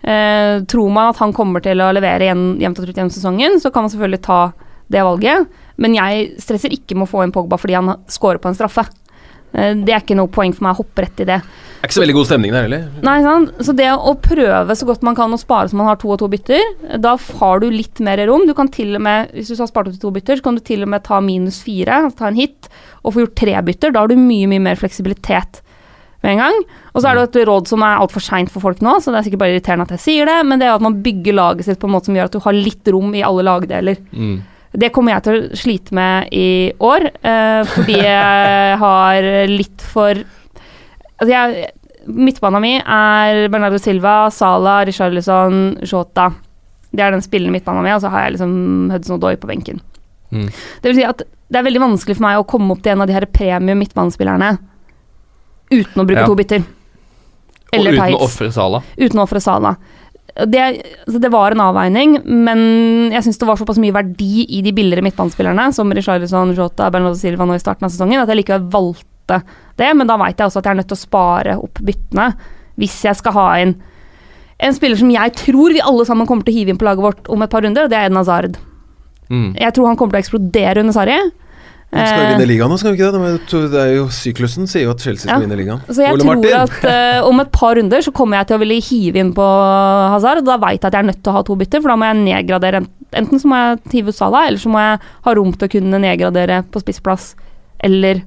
Eh, tror man at han kommer til å levere jevnt og trutt gjennom sesongen, så kan man selvfølgelig ta det valget. Men jeg stresser ikke med å få inn Pogba fordi han scorer på en straffe. Eh, det er ikke noe poeng for meg å hoppe rett i det. Det er ikke så veldig god stemning der heller. Nei, sant? Så det å prøve så godt man kan å spare så man har to og to bytter, da har du litt mer rom. Du kan til og med, Hvis du har spart opp til to bytter, så kan du til og med ta minus fire, altså ta en hit, og få gjort tre bytter. Da har du mye, mye mer fleksibilitet med en gang. Og så er det et råd som er altfor seint for folk nå, så det er sikkert bare irriterende at jeg sier det, men det er at man bygger laget sitt på en måte som gjør at du har litt rom i alle lagdeler. Mm. Det kommer jeg til å slite med i år, eh, fordi (laughs) jeg har litt for Altså, jeg Midtbanen min er Bernardo Silva, Sala, Richarlison, Jota. Det er den spillende midtbanen min, og så har jeg liksom Hudson Odoi på benken. Mm. Det vil si at det er veldig vanskelig for meg å komme opp til en av de her premium midtbanespillerne uten å bruke Ja. to bytter. Og uten å ofre Sala. Uten å ofre Sala. Det, altså det var en avveining, men jeg syns det var såpass mye verdi i de billigere midtbanespillerne, som Richarlison, Jota, Bernardo Silva nå i starten av sesongen, at jeg likevel valgte det. Men da veit jeg også at jeg er nødt til å spare opp byttene hvis jeg skal ha inn en spiller som jeg tror vi alle sammen kommer til å hive inn på laget vårt om et par runder, og det er Eden Hazard. Mm. Jeg tror han kommer til å eksplodere under Sarri. De skal jo Eh, vinne ligaen nå, skal de ikke det? Det er jo Syklusen sier jo at Chelsea skal Ja. vinne ligaen. Så jeg Ole tror Martin. at uh, (laughs) om et par runder så kommer jeg til å ville hive inn på Hazard, og da veit jeg at jeg er nødt til å ha to bytter, for da må jeg nedgradere Enten så må jeg hive ut Salah, eller så må jeg ha rom til å kunne nedgradere på spissplass eller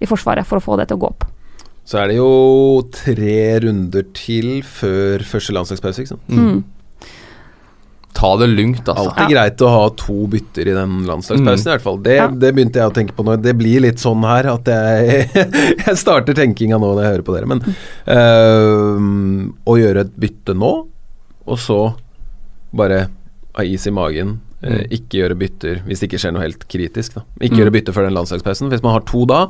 i Forsvaret for å få det til å gå opp. Så er det jo tre runder til før første landslagspause, ikke sant. Mm. Ta det lugnt, altså. Alltid greit å ha to bytter i den landslagspausen, i hvert fall. Det, Ja. det begynte jeg å tenke på nå. Det blir litt sånn her at jeg, (laughs) jeg starter tenkinga nå når jeg hører på dere. Men øh, å gjøre et bytte nå, og så bare ha is i magen. eh, Mm. ikke gjøre bytter hvis det ikke skjer noe helt kritisk. Da. Ikke Mm. gjøre bytter før den landslagspausen. Hvis man har to da,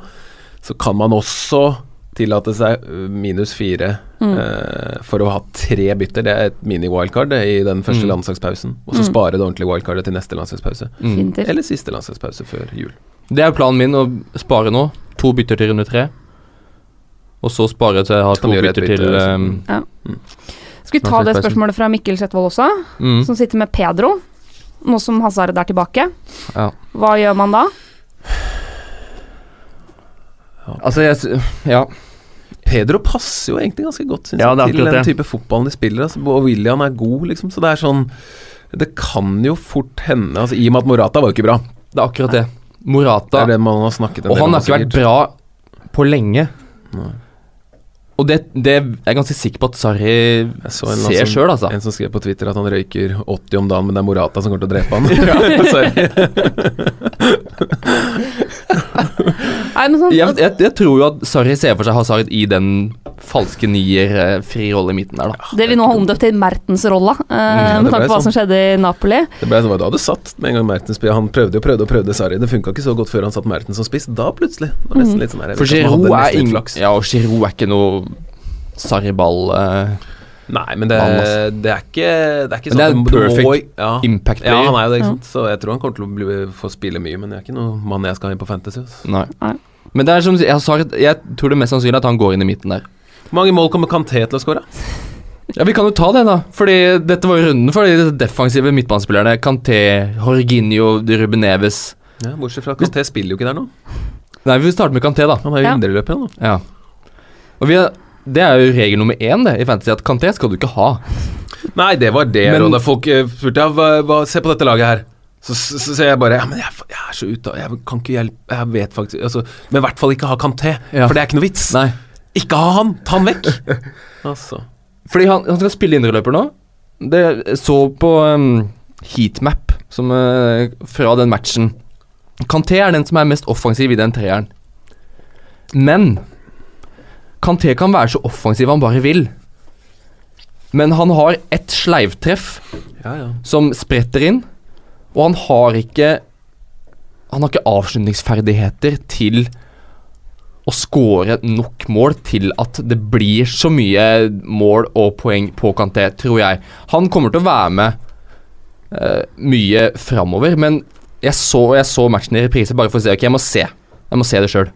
så kan man også tillate seg øh, minus fire Mm. uh, for å ha tre bytter. Det er et mini-wildcard i den første Mm. landslagspausen. Og så Mm. spare det ordentlige wildcardet til neste landslagspause. Mm. Eller siste landslagspause før jul. Det er jo planen min å spare nå. To bytter til runde tre. Og så spare til jeg har to bytter bytte, til um, Skal vi ta det spørsmålet fra Mikkel Slettvold også, mm. som sitter med Pedro, nå som Hazard er tilbake. Ja. Hva gjør man da? Altså, jeg Ja. Pedro passer jo egentlig ganske godt synes Ja, jeg, til den type fotballen de spiller. Altså, og William er god, liksom. Så det er sånn Det kan jo fort hende altså, I og med at Morata var jo ikke bra. Det er akkurat det. Det Morata er det man har snakket en Og del han har ikke vært bra på lenge. Nei. Og det, det er jeg ganske sikker på at Sarri ser sjøl, altså. en som skrev på Twitter at han røyker 80 om dagen, men det er Morata som kommer til å drepe han. (laughs) (laughs) (laughs) Nei, men sånn, Jeg, jeg, jeg tror jo at Sarri ser for seg Hazard i den falske nier, eh, fri rolle i midten der, da. Det vi nå har omdøpt til Mertens-rolla, eh, Ja, med tanke på hva sånn. som skjedde i Napoli. Det ble det du satt med en gang Mertens. Han prøvde og prøvde og prøvde Sarri. Det funka ikke så godt før han satt Mertens som spiss. Da plutselig var det nesten litt sånn her, For Giroud er, ingen, ja, og Giroud er ikke noe Sarri-ball Uh, Nei, men det, det er ikke Det er ikke Men det er sånn perfect må- ja. impact Ja, han er jo det, ikke Ja. sant. Så jeg tror han kommer til å bli, få spille mye, men det er ikke noe mann jeg skal ha inn på Fantasy. Nei. Nei. Men det er som jeg, har Jeg tror det er mest sannsynlig at han går inn i midten der. Hvor mange mål kommer Kanté til å skåre? Ja, Vi kan jo ta det, da. Fordi dette var jo runden for de defensive midtbanespillerne. Kanté, Jorginho, Ruben Neves. Ja, bortsett fra at Kanté spiller jo ikke der nå. Nei, vi starter med Kanté, da. Han er jo Ja. indreløper nå. Ja. Og vi er, det er jo regel nummer én det, i Fantasy, at Kanté skal du ikke ha. Nei, det var det Men- rådet. Folk eh, spurte ja, Se på dette laget her. Så, så, jeg bare Ja, men jeg, jeg er så ute av Jeg kan ikke hjelpe Jeg vet faktisk altså, Men i hvert fall ikke ha Kanté, Ja. for det er ikke noe vits. Nei. Ikke ha han! Ta han vekk! (laughs) altså. Fordi han, han skal spille indreløper nå. Det så på um, heatmap som, uh, fra den matchen. Kanté er den som er mest offensiv i den treeren. Men Kanté kan være så offensiv han bare vil. Men han har ett sleivtreff Ja, ja. som spretter inn, og han har ikke Han har ikke avslutningsferdigheter til å score nok mål til at det blir så mye mål og poeng på Kanté, tror jeg. Han kommer til å være med uh, mye framover, men jeg så, jeg så matchen i reprise bare for å se. Ok, jeg må se. Jeg må se det sjøl.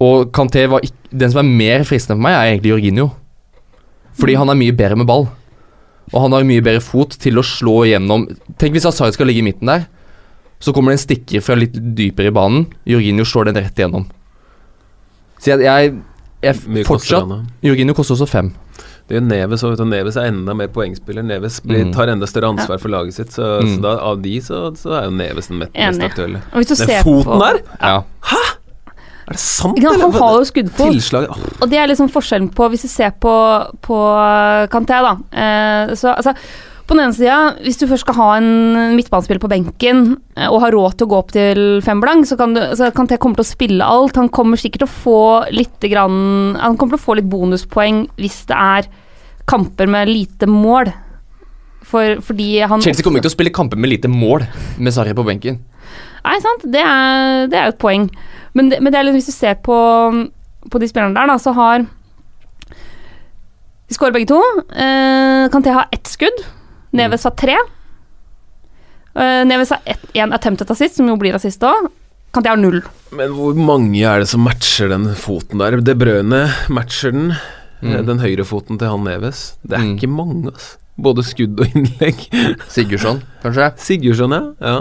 Og Kanté var ikke Den som er mer fristende for meg, er egentlig Jorginho. Fordi han er mye bedre med ball. Og han har mye bedre fot til å slå igjennom Tenk hvis Hazard skal ligge i midten der. Så kommer det en stikker fra litt dypere i banen. Jorginho slår den rett igjennom. Så jeg, jeg, jeg fortsatt. Jorginho koster også fem. Det er Neves òg. Neves er enda mer poengspiller. Neves blir, Mm. tar enda større ansvar for laget sitt. Så, Mm. så da, av de så, så er jo Neves den mest mest aktuelle. Og hvis du Den ser foten på, der! Ja. Er det sant, Ikke Han eller? har jo skuddfot. Tilslag åh, Og det er liksom forskjellen på Hvis du ser på, på Kanté, da. Eh, så altså på den ene sida, hvis du først skal ha en midtbanespiller på benken eh, og har råd til å gå opp til fem blank, så kan du så Kanté kommer til å spille alt. Han kommer sikkert til å få litt grann, Han kommer til å få litt bonuspoeng hvis det er kamper med lite mål. For, fordi han Chelsea kommer ikke til å spille kamper med lite mål med Sarri på benken. Nei, sant. Det er, det er jo et poeng. Men, det, men det er litt, hvis du ser på, på de spillerne der, da, så har De skårer begge to. Eh, Kanté har ett skudd. Neves har tre. Eh, Neves har ett- én attempted assist, som jo blir assist òg. Kanté har null. Men hvor mange er det som matcher den foten der? Det brødene matcher den. Mm. Eh, Den høyrefoten til han Neves. Det er Mm. ikke mange, altså. Både skudd og innlegg. Sigurdsson, kanskje? Sigurdsson, ja. ja.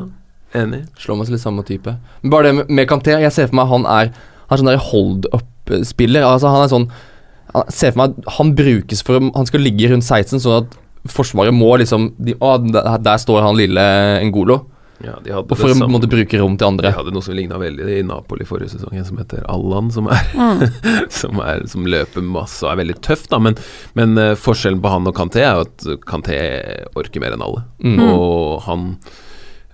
Enig. Slår meg som litt samme type. Men bare det med, med Kanté, jeg ser for meg han er Han er sånn der hold up-spiller. Altså han er sånn han, Ser for meg han brukes for Han skal ligge rundt 16, sånn at Forsvaret må liksom de, å, der, der står han lille Ngolo. Ja, de hadde Og for det å måtte bruke rom til andre. De hadde noe som ligna veldig i Napoli forrige sesong, en som heter Allan, som, er, (laughs) som, er, som løper masse og er veldig tøff, da. Men, men uh, forskjellen på han og Kanté er jo at Kanté orker mer enn alle. Mm. Og han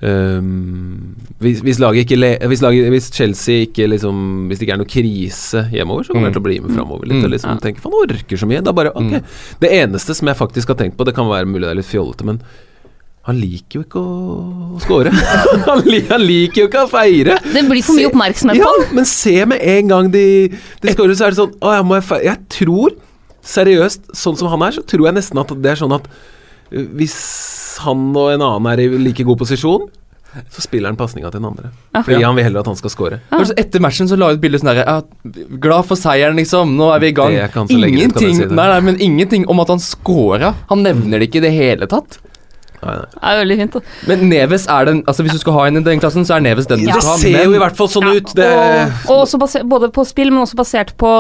ehm, hvis, hvis, laget ikke le, hvis, laget, hvis Chelsea ikke liksom Hvis det ikke er noe krise hjemover, så kommer Mm. jeg til å bli med framover litt. Mm. Og liksom Ja. tenke han orker så mye. Det bare okay. Mm. Det eneste som jeg faktisk har tenkt på, det kan være mulig det er litt fjollete, men han liker jo ikke å score. (laughs) han, li, han liker jo ikke å feire. Det blir for mye Se- oppmerksomhet ja, på han. men se med en gang de, de scorer, så er det sånn Å, jeg må jeg feire Jeg tror, seriøst, sånn som han er, så tror jeg nesten at det er sånn at uh, hvis han og en annen er i like god posisjon, så spiller han pasninga til den andre. Fordi han vil heller at han skal score. Ja. Etter matchen så la jeg ut bilde sånn derre Glad for seieren, liksom. Nå er vi i gang. Ingenting, si nei, nei, men ingenting om at han scora. Han nevner det ikke i det hele tatt. Nei, nei. Det er veldig fint. da. Men Neves er den Altså Hvis du skal ha en i den klassen, så er Neves den du skal ha. Det ser jo i hvert fall sånn Ja, ut. Det, og, og også basert, både på spill, men også basert på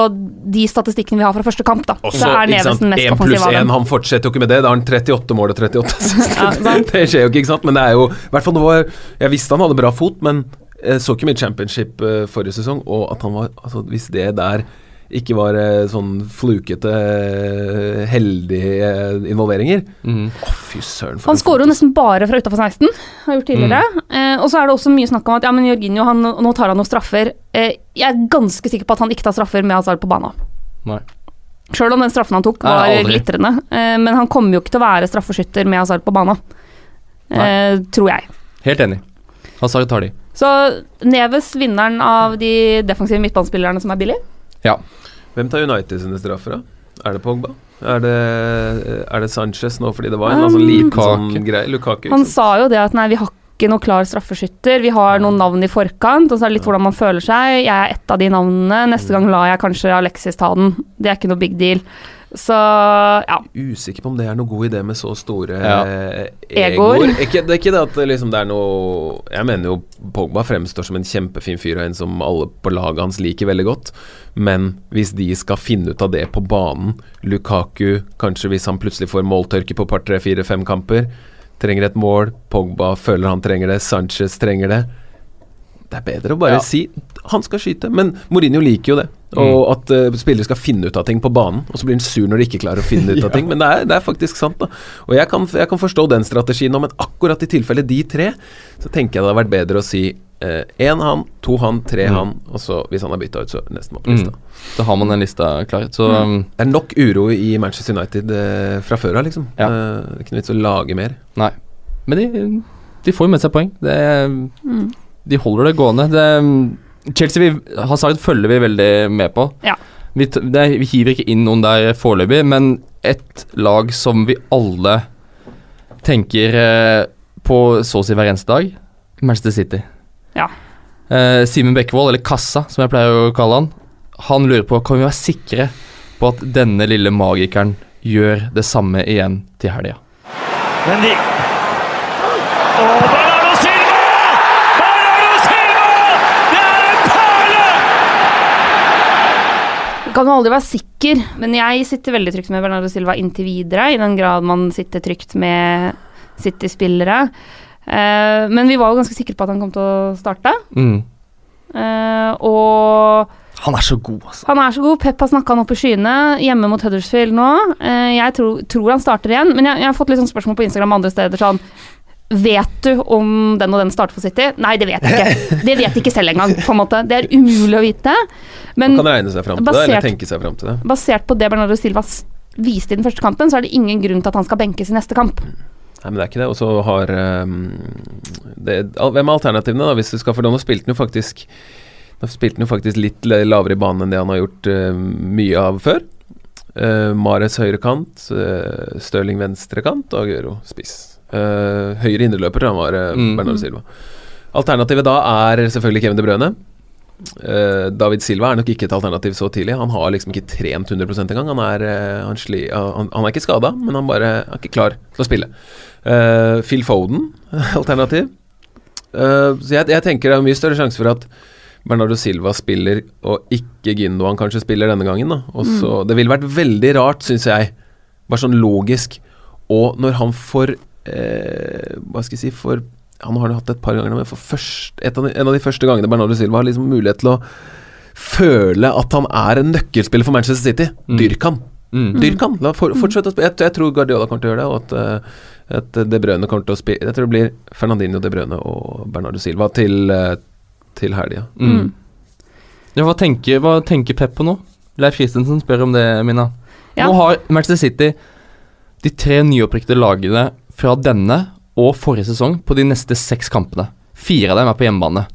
de statistikkene vi har fra første kamp. da. også, Så er Neves den mest 1 pluss offensive av dem. han fortsetter jo ikke med det. Da har han 38 mål og 38 (laughs) assist. Ja, (laughs) det skjer jo ikke, ikke sant. Men det er jo i hvert fall det var, Jeg visste han hadde bra fot, men jeg så ikke mye championship eh, forrige sesong. Og at han var Altså, hvis det der ikke var eh, sånn flukete, eh, heldige eh, involveringer Mm. Oh, fy søren. for Han skårer jo nesten bare fra utafor 16, har gjort tidligere. Eh, og så er det også mye snakk om at ja, men Jorginho han, nå tar han noen straffer. Eh, jeg er ganske sikker på at han ikke tar straffer med Hazard på banen. Nei. Sjøl om den straffen han tok var aldri. glitrende. Eh, men han kommer jo ikke til å være straffeskytter med Hazard på banen. Eh, tror jeg. Helt enig. Hazard tar de. Så Neves, vinneren av de defensive midtbanespillerne som er billig. Ja. Hvem tar United sine straffer, da? Er det Pogba? Er det, er det Sanchez nå, fordi det var en um, annen sånn liten Lukaku. sånn greie? Lukaku. Han sa jo det at nei, vi har ikke noen klar straffeskytter. Vi har noen navn i forkant, og så er det litt hvordan man føler seg. Jeg er ett av de navnene. Neste gang lar jeg kanskje Alexis ta den. Det er ikke noe big deal. Så ja. Usikker på om det er noe god idé med så store Ja. eh, Egoer. (laughs) Ikke, det er ikke det at liksom det er noe Jeg mener jo Pogba fremstår som en kjempefin fyr og en som alle på laget hans liker veldig godt. Men hvis de skal finne ut av det på banen Lukaku, kanskje hvis han plutselig får måltørke på par, tre, fire, fem kamper, trenger et mål. Pogba føler han trenger det. Sanchez trenger det. Det er bedre å bare Ja. si han skal skyte. Men Mourinho liker jo det. Og at uh, spillere skal finne ut av ting på banen. Og så blir han sur når de ikke klarer å finne ut (laughs) av ting. Men det er, det er faktisk sant, da. Og jeg kan, jeg kan forstå den strategien nå, men akkurat i tilfelle de tre, så tenker jeg det hadde vært bedre å si én han, to han, tre Mm. han, og så hvis han har bytta ut, så nesten på lista. Mm. Da har man den lista klar. Så um, Det er nok uro i Manchester United uh, fra før av, liksom. Ja. Uh, ikke noe vits å lage mer. Nei. Men de, de får jo med seg poeng. Det, Mm. de holder det gående. Det, Chelsea vi, Hazard følger vi veldig med på. Ja. Vi, det, vi hiver ikke inn noen der foreløpig, men et lag som vi alle tenker eh, på så å si hver eneste dag, Manchester City. Ja. Eh, Simen Bekkevold, eller Kassa som jeg pleier å kalle han, han lurer på kan vi være sikre på at denne lille magikeren gjør det samme igjen til helga. Mendy. Og Bernardo Silva! Bernardo Silva! Det er en perle! Du kan jo aldri være sikker, men jeg sitter veldig trygt med Bernardo Silva inntil videre, i den grad man sitter trygt med City-spillere. Uh, men vi var jo ganske sikre på at han kom til å starte. Mm. Uh, og Han er så god, altså. han er så god. Pep har snakka han opp i skyene, hjemme mot Huddersfield nå. Eh, jeg tror, tror han starter igjen, men jeg, jeg har fått litt sånn spørsmål på Instagram og andre steder sånn Vet du om den og den starter for City? Nei, det vet jeg ikke. Det vet jeg ikke selv engang, på en måte. Det er umulig å vite. Men Man kan regne seg fram til det, eller tenke seg fram til det. basert på det Bernardo Silva viste i den første kampen, så er det ingen grunn til at han skal benkes i neste kamp. Nei, men det er ikke det. Og så har um, det, Hvem er alternativene, da? Hvis du skal For nå spilte han jo faktisk Nå spilte han jo faktisk litt lavere i banen enn det han har gjort uh, mye av før. Uh, Mares høyre kant, uh, Stirling venstre kant og Aguero spiss. Uh, høyre indreløper han var uh, Mm. Bernardo Silva. Alternativet da er selvfølgelig Kevin De Brøne. Uh, David Silva er nok ikke et alternativ så tidlig. Han har liksom ikke trent 100 engang. Han er, uh, han, sli, han, han er ikke skada, men han bare er ikke klar til å spille. Eh, Phil Foden, (laughs) alternativ. Eh, så jeg, jeg tenker det er mye større sjanse for at Bernardo Silva spiller, og ikke Gindoan kanskje spiller denne gangen. da og så, Det ville vært veldig rart, syns jeg, bare sånn logisk, og når han får eh, Hva skal jeg si for Han har det hatt et par ganger, men for først, et av de, en av de første gangene Bernardo Silva har liksom mulighet til å føle at han er en nøkkelspiller for Manchester City. Mm. Dyrk han. Mm. Dyrk han. La for, fortsette å spille. Jeg, jeg tror Guardiola kommer til å gjøre det, og at, eh, at De Brøne kommer til å spille Jeg tror det blir Fernandinho, De Brøne og Bernardo Silva til, eh, til helga. Mm. Ja, hva, tenker, hva tenker Pep på nå? Leif Christensen spør om det, Mina. Ja. Nå har Manchester City de tre nyopprykkede lagene fra denne og forrige sesong på de neste seks kampene. Fire av dem er på hjemmebane.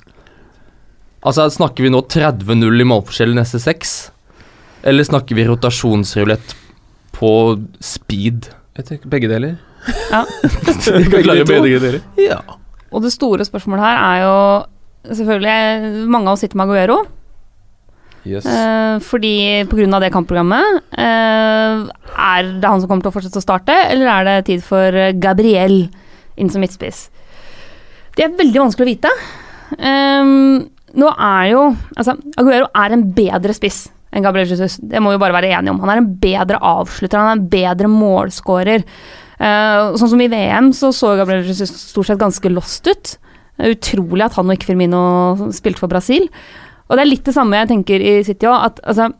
Altså, Snakker vi nå 30-0 i målforskjell i neste seks? Eller snakker vi rotasjonsrulett på speed? Jeg tenker begge deler. Ja. (laughs) begge, begge deler. Ja. Og det store spørsmålet her er jo selvfølgelig Mange av oss sitter med Aguero. Yes. Eh, fordi pga. det kampprogrammet eh, Er det han som kommer til å fortsette å starte, eller er det tid for Gabriel inn som midtspiss? Det er veldig vanskelig å vite. Ehm, nå er jo Altså, Aguero er en bedre spiss enn Gabriel Jesus. Det må vi bare være enige om. Han er en bedre avslutter, han er en bedre målskårer. Uh, sånn som i VM så så Gabriel Jesus stort sett ganske lost ut. Utrolig at han og ikke Firmino spilte for Brasil. Og det er litt det samme jeg tenker i City òg. At altså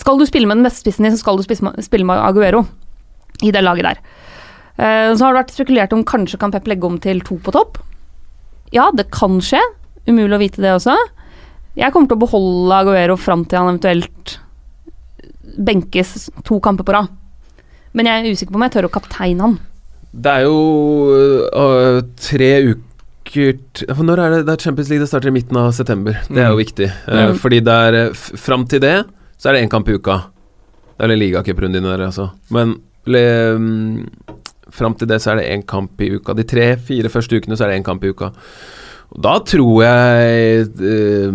Skal du spille med den beste spissen din, så skal du spille med Aguero i det laget der. Uh, så har det vært spekulert om kanskje kan Pep legge om til to på topp. Ja, det kan skje. Umulig å vite det også. Jeg kommer til å beholde Aguero fram til han eventuelt benkes to kamper på rad. Men jeg er usikker på om jeg tør å kapteine han. Det er jo øh, tre uker t- for Når er det, det er Champions League? Det starter i midten av september. Det er jo Mm. viktig. Mm. Fordi det er eh, Fram til det så er det én kamp i uka. Eller ligacuprunde inni der, altså. Men le, mm, fram til det så er det én kamp i uka. De tre-fire første ukene så er det én kamp i uka. Og da tror jeg eh,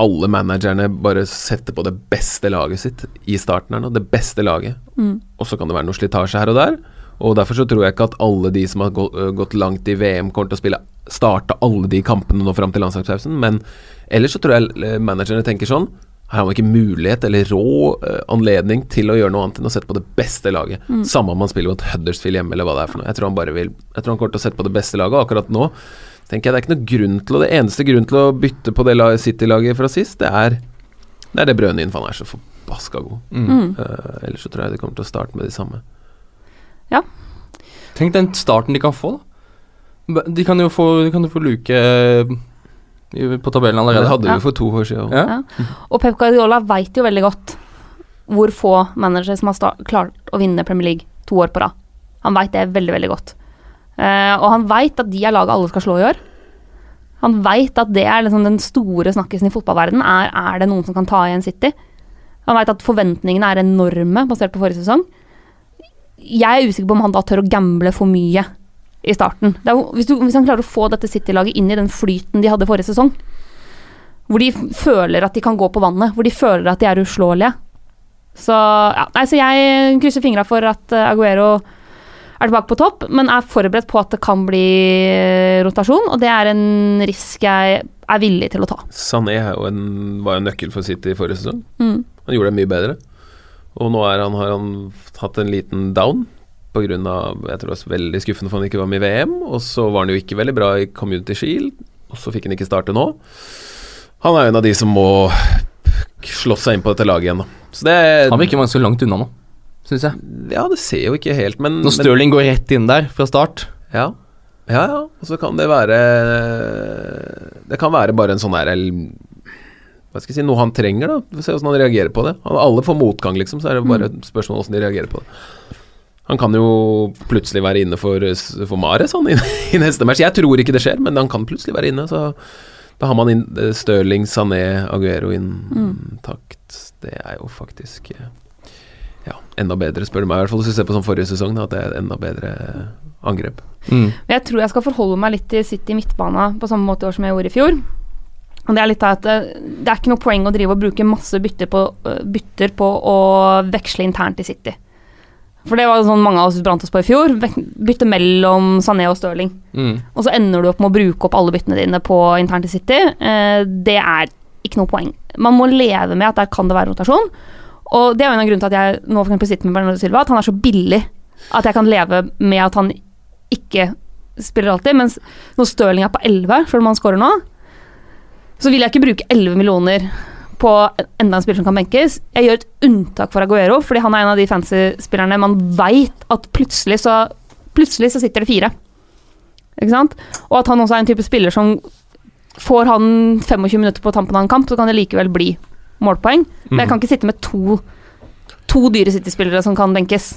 alle managerne bare setter på det beste laget sitt i starten her nå. Det beste laget. Mm. Og så kan det være noe slitasje her og der. Og derfor så tror jeg ikke at alle de som har øh, gått langt i VM, kommer til å spille starte alle de kampene nå fram til landslagspausen. Men ellers så tror jeg eh, managerne tenker sånn Her har man ikke mulighet eller rå eh, anledning til å gjøre noe annet enn å sette på det beste laget. Samme om man spiller mot Huddersfield hjemme eller hva det er for noe. Jeg tror han bare vil Jeg tror han kommer til å sette på det beste laget. Og akkurat nå tenker jeg det er ikke noe grunn til å Det eneste grunn til å bytte på det City-laget fra sist, det er det er det Brøne inn, for han er så forbaska god. Mm. Mm. Eh, ellers så tror jeg de kommer til å starte med de samme. Tenk den starten de kan få, da. De kan jo få, de kan jo få luke eh, i- på tabellen Det allerede. hadde vi Ja. jo for to år siden. Ja. Og Pep Guardiola veit jo veldig godt hvor få managere som har sta- klart å vinne Premier League to år på rad. Han veit det veldig, veldig godt. Eh, og han veit at de er laget alle skal slå i år. Han veit at det er liksom den store snakkisen i fotballverdenen. Er, er det noen som kan ta igjen City? Han veit at forventningene er enorme basert på forrige sesong. Jeg er usikker på om han da tør å gamble for mye i starten. Det jo- hvis, du, hvis han klarer å få dette City-laget inn i den flyten de hadde forrige sesong, hvor de føler at de kan gå på vannet, hvor de føler at de er uslåelige. Så, ja, nei, så jeg krysser fingra for at eh, Aguero er tilbake på topp, men er forberedt på at det kan bli eh, rotasjon, og det er en risk jeg er villig til å ta. Sané jo en, var jo en nøkkel for City i forrige sesong. Mm. Han gjorde det mye bedre. Og nå han, har han hatt en liten down pga. Jeg tror det var veldig skuffende for han ikke var med i VM. Og så var han jo ikke veldig bra i Community Shield, og så fikk han ikke starte nå. Han er jo en av de som må slåss seg inn på dette laget igjen, da. Så det Han virker ganske langt unna nå, syns jeg. Ja, det ser jo ikke helt, men Når Stirling går rett inn der fra start Ja, ja, ja. Og så kan det være Det kan være bare en sånn der Hva skal jeg si Noe han trenger, da. Vi se hvordan han reagerer på det. Han- Alle får motgang, liksom, så er det bare et spørsmål hvordan de reagerer på det. Han kan jo plutselig være inne for, for Mares han, (laughs) i, i neste match. Jeg tror ikke det skjer, men han kan plutselig være inne. Så da har man inn eh, Stirling, Sané, Aguero intakt. Det er jo faktisk eh, ja, enda bedre, spør du meg. I hvert fall hvis du ser på sånn forrige sesong, da, at det er enda bedre angrep. mm. Jeg tror jeg skal forholde meg litt til City midtbana på samme måte i år som jeg gjorde i fjor. Og Det er litt av at eh, det er ikke noe poeng å drive og bruke masse bytter på, eh, bytter på å veksle internt i City. For det var sånn mange av oss brant oss på i fjor. Bytte mellom Sané og Stirling. Mm. Og så ender du opp med å bruke opp alle byttene dine på internt i City. Eh, det er ikke noe poeng. Man må leve med at der kan det være rotasjon. Og det er jo en av grunnene til at jeg nå for eksempel sitter med Bernardo Silva, at han er så billig at jeg kan leve med at han ikke spiller alltid. Mens når Stirling er på 11, selv om han scorer nå, så vil jeg ikke bruke 11 millioner på enda en spiller som kan benkes. Jeg gjør et unntak for Aguero, fordi han er en av de fancy spillerne man veit at plutselig så, plutselig så sitter det fire. Ikke sant? Og at han også er en type spiller som Får han 25 minutter på tampen av en kamp, så kan det likevel bli målpoeng. Men jeg kan ikke sitte med to, to dyre City-spillere som kan benkes.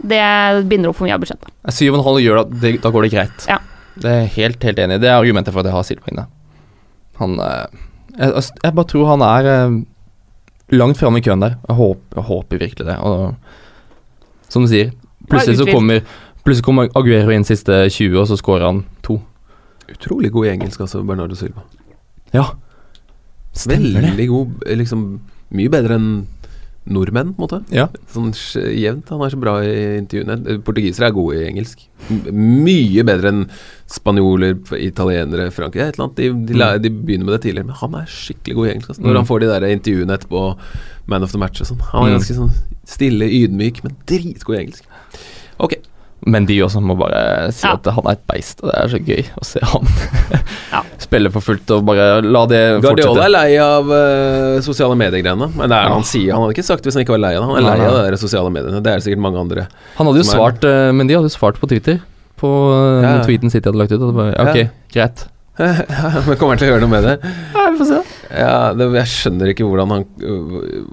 Det binder opp for mye av budsjettet. 7,5 gjør at det, da går det greit. Ja. Det er helt, helt enig. Det er argumentet for at jeg har Silva inne. Han eh, jeg, jeg bare tror han er eh, langt framme i køen der. Jeg håper, jeg håper virkelig det. Og som du sier, plutselig så kommer Plutselig kommer Aguero inn siste 20, og så scorer han to. Utrolig god i engelsk, altså, Bernardo Silva. Ja. Stemmer det. Veldig god, eh, liksom Mye bedre enn nordmenn, på en måte. Ja. Sånn jevnt. Han er så bra i intervjuene. Eh, Portugisere er gode i engelsk. Mye bedre enn spanjoler, italienere, Frankrike. Et eller annet. De, de, de begynner med det tidligere, men han er skikkelig god i engelsk. Altså. Når Mm. han får de der intervjuene etterpå, Man of the Match og sånn. Han er Mm. ganske sånn stille, ydmyk, men dritgod i engelsk. Ok. Men de også må bare si Ja. at han er et beist, og det er så gøy å se han Ja. (laughs) spille for fullt og bare la det Guardiola fortsette. er lei av uh, sosiale medier-greiene. Men det er Ja. han sier. Han hadde ikke sagt hvis han ikke var lei av det. Han er Nei, lei av det de sosiale mediene. Det er det sikkert mange andre. Han hadde jo svart, er- eh, men de hadde jo svart på Twitter. På uh, tweeten City hadde lagt ut. Og det bare, ok, Ja. greit. (laughs) Men kommer han til å gjøre noe med det? Ja, vi får se. Ja, det, Jeg skjønner ikke hvordan han øh,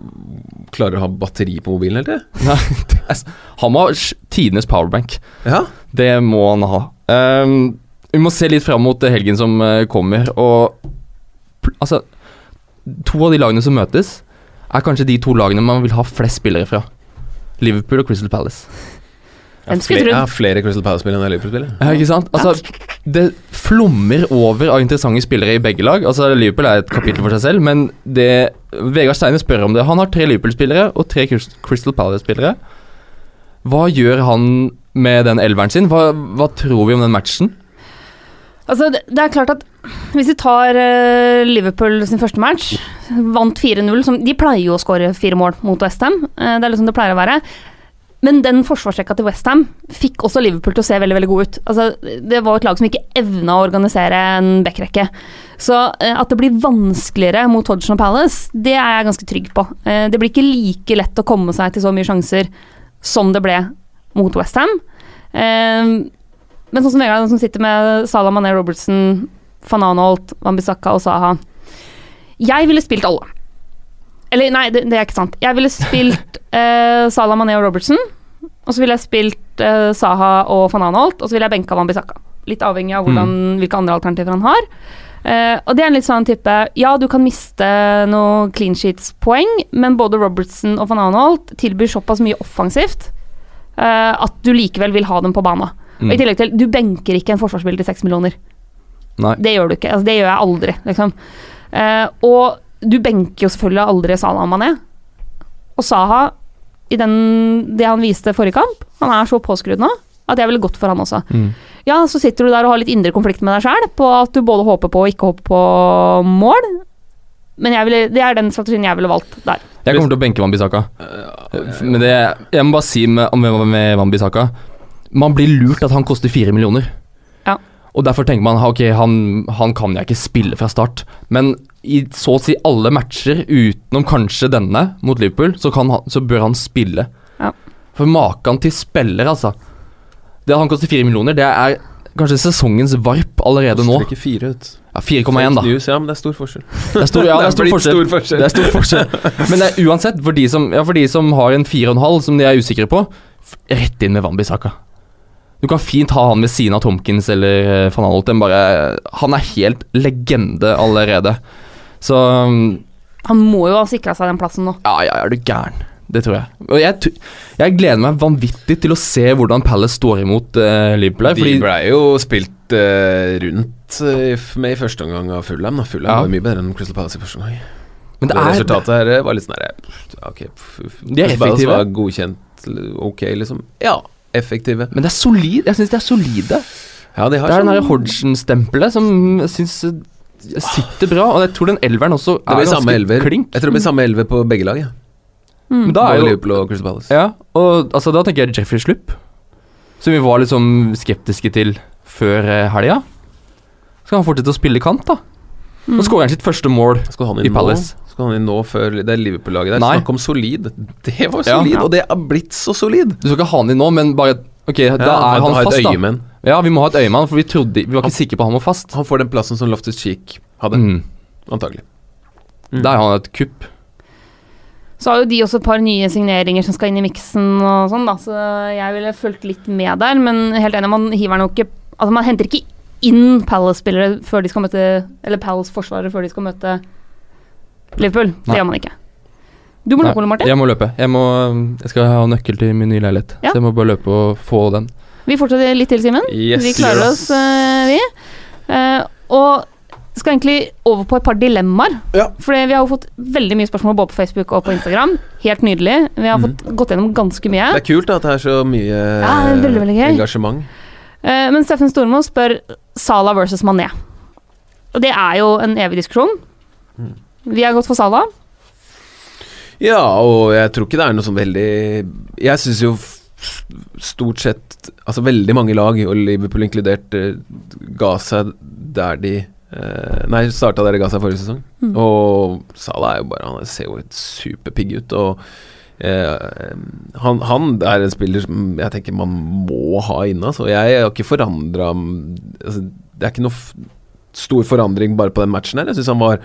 klarer å ha batteri på mobilen hele (laughs) er han må ha tidenes powerbank. Ja. Det må han ha. Um, vi må se litt fram mot helgen som eh, kommer, og altså To av de lagene som møtes, er kanskje de to lagene man vil ha flest spillere fra. Liverpool og Crystal Palace. Jeg har flere Crystal Palace-spillere enn Liverpool-spillere. Ja, ikke sant? Altså, det flommer over av interessante spillere i begge lag. Altså, Liverpool er et kapittel for seg selv, men det Vegard Steine spør om det. Han har tre Liverpool-spillere og tre Crystal Palace-spillere. Hva gjør han med den elveren sin? Hva, hva tror vi om den matchen? Altså, det, det er klart at hvis vi tar uh, Liverpool sin første match, vant 4-0 De pleier jo å skåre fire mål mot Westham, uh, det er liksom det pleier å være. Men den forsvarsrekka til Westham fikk også Liverpool til å se veldig veldig god ut. Altså, det var et lag som ikke evna å organisere en backrekke. Så eh, at det blir vanskeligere mot Hodgson og Palace, det er jeg ganske trygg på. Eh, det blir ikke like lett å komme seg til så mye sjanser som det ble mot Westham. Eh, men sånn som Vegard, som sitter med Salah Mané Robertson, van Anholt, Wambisaka og Saha Jeg ville spilt alle. Eller nei, det, det er ikke sant. Jeg ville spilt (laughs) eh, Salah Mané og Robertson. Og så ville jeg spilt eh, Saha og van Anholt, og så ville jeg benka Wambisaka. Litt avhengig av hvordan, hvilke andre alternativer han har. Eh, og det er en litt sånn type Ja, du kan miste noen clean sheets-poeng, men både Robertson og van Anholt tilbyr såpass mye offensivt eh, at du likevel vil ha dem på. Og Mm. i tillegg til, du benker ikke en forsvarsspiller til seks millioner. Nei. Det gjør du ikke. Altså, det gjør jeg aldri, liksom. Eh, og du benker jo selvfølgelig aldri Salah Mané. Og Saha, i den, det han viste forrige kamp, han er så påskrudd nå at jeg ville gått for han også. Mm. Ja, så sitter du der og har litt indre konflikt med deg sjæl på at du både håper på og ikke håper på mål. Men jeg ville, det er den strategien jeg ville valgt der. Jeg kommer til å benke Wambisaka. Men det Jeg må bare si med, med, med Wambisaka Man blir lurt at han koster fire millioner. Ja. Og derfor tenker man ok, han, han kan jeg ikke spille fra start. Men i så å si alle matcher, utenom kanskje denne mot Liverpool, så, kan han, så bør han spille. Ja. For maken til spiller, altså. Det at han koster fire millioner, det er kanskje sesongens varp allerede nå. ikke fire ut. Ja, 4,1, da. News, ja, men det er stor forskjell. Det er stor, ja, det er (laughs) stor forskjell. stor forskjell. Det er stor forskjell. Men det er uansett, for de som, ja, for de som har en 4,5 som de er usikre på, rett inn med Wambisaka. Du kan fint ha han ved siden av Tomkins eller eh, van Alten. Bare, han er helt legende allerede. Så um, Han må jo ha sikra seg den plassen nå. ja, ja, er du gæren. Det tror jeg. Og jeg, jeg gleder meg vanvittig til å se hvordan Palace står imot uh, Liverpool. her, De Fordi, ble jo spilt uh, rundt uh, med i første omgang av Fulham. da. Fulham Ja. var mye bedre enn Crystal Palace i første omgang. men det Det er, resultatet her var litt sånn Ok, De er effektive. var godkjent ok, liksom. Ja, effektive. Men det er solid. Jeg syns de er solide. Ja, de har Det er den sånn- Hodgson-stempelet som jeg syns sitter bra. Og jeg tror den elveren også Det er ganske elver. klink. Jeg tror det blir samme elver på begge lag. Ja. Men da er jo Liverpool og Crystal Palace. Ja, og altså, da tenker jeg Jeffrey Slupp, som vi var litt sånn skeptiske til før eh, helga. Skal han fortsette å spille kant, da? Og skårer han sitt første mål. Skal han I Palace. nå? Skal han inn nå før Det er Liverpool-laget der. Nei. Snakk om solid. Det var solid, Ja. og det har blitt så solid. Du skal ikke ha han inn nå, men bare Ok, da er han han fast, da. Ja, vi må ha et øyemann, for vi trodde Vi var ikke sikre på han var fast. Han får den plassen som Loftus Cheek hadde, Mm. antagelig. Mm. Der har han et kupp. Så har jo de også et par nye signeringer som skal inn i miksen og sånn, da, så jeg ville fulgt litt med der, men helt enig, man hiver nok ikke Altså, man henter ikke inn Palace-spillere før de skal møte Eller Palace-forsvarere før de skal møte Liverpool. Det Nei. gjør man ikke. Du må Nei, løpe, Ole Martin. Jeg må løpe. Jeg, må, jeg skal ha nøkkel til min nye leilighet, Ja. så jeg må bare løpe og få den. Vi fortsetter litt til, Simen. Yes, vi klarer oss, uh, vi. Uh, og skal egentlig over på et par dilemmaer. Ja. For vi har jo fått veldig mye spørsmål både på Facebook og på Instagram. Helt nydelig. Vi har fått mm. gått gjennom ganske mye. Det er kult at det er så mye Ja, er veldig, veldig engasjement. Uh, men Steffen Stormo spør Sala versus Mané. Og det er jo en evig diskusjon. Mm. Vi har gått for Sala. Ja, og jeg tror ikke det er noe sånn veldig Jeg syns jo stort sett Altså veldig mange lag, og Liverpool inkludert, eh, ga seg der de eh, Nei, starta der de ga seg forrige sesong. Mm. Og Salah er jo bare Han ser jo helt superpigg ut. Og eh, han, han er en spiller som jeg tenker man må ha inne. Altså. Jeg har ikke forandra altså, Det er ikke noe stor forandring bare på den matchen her. Jeg syns han var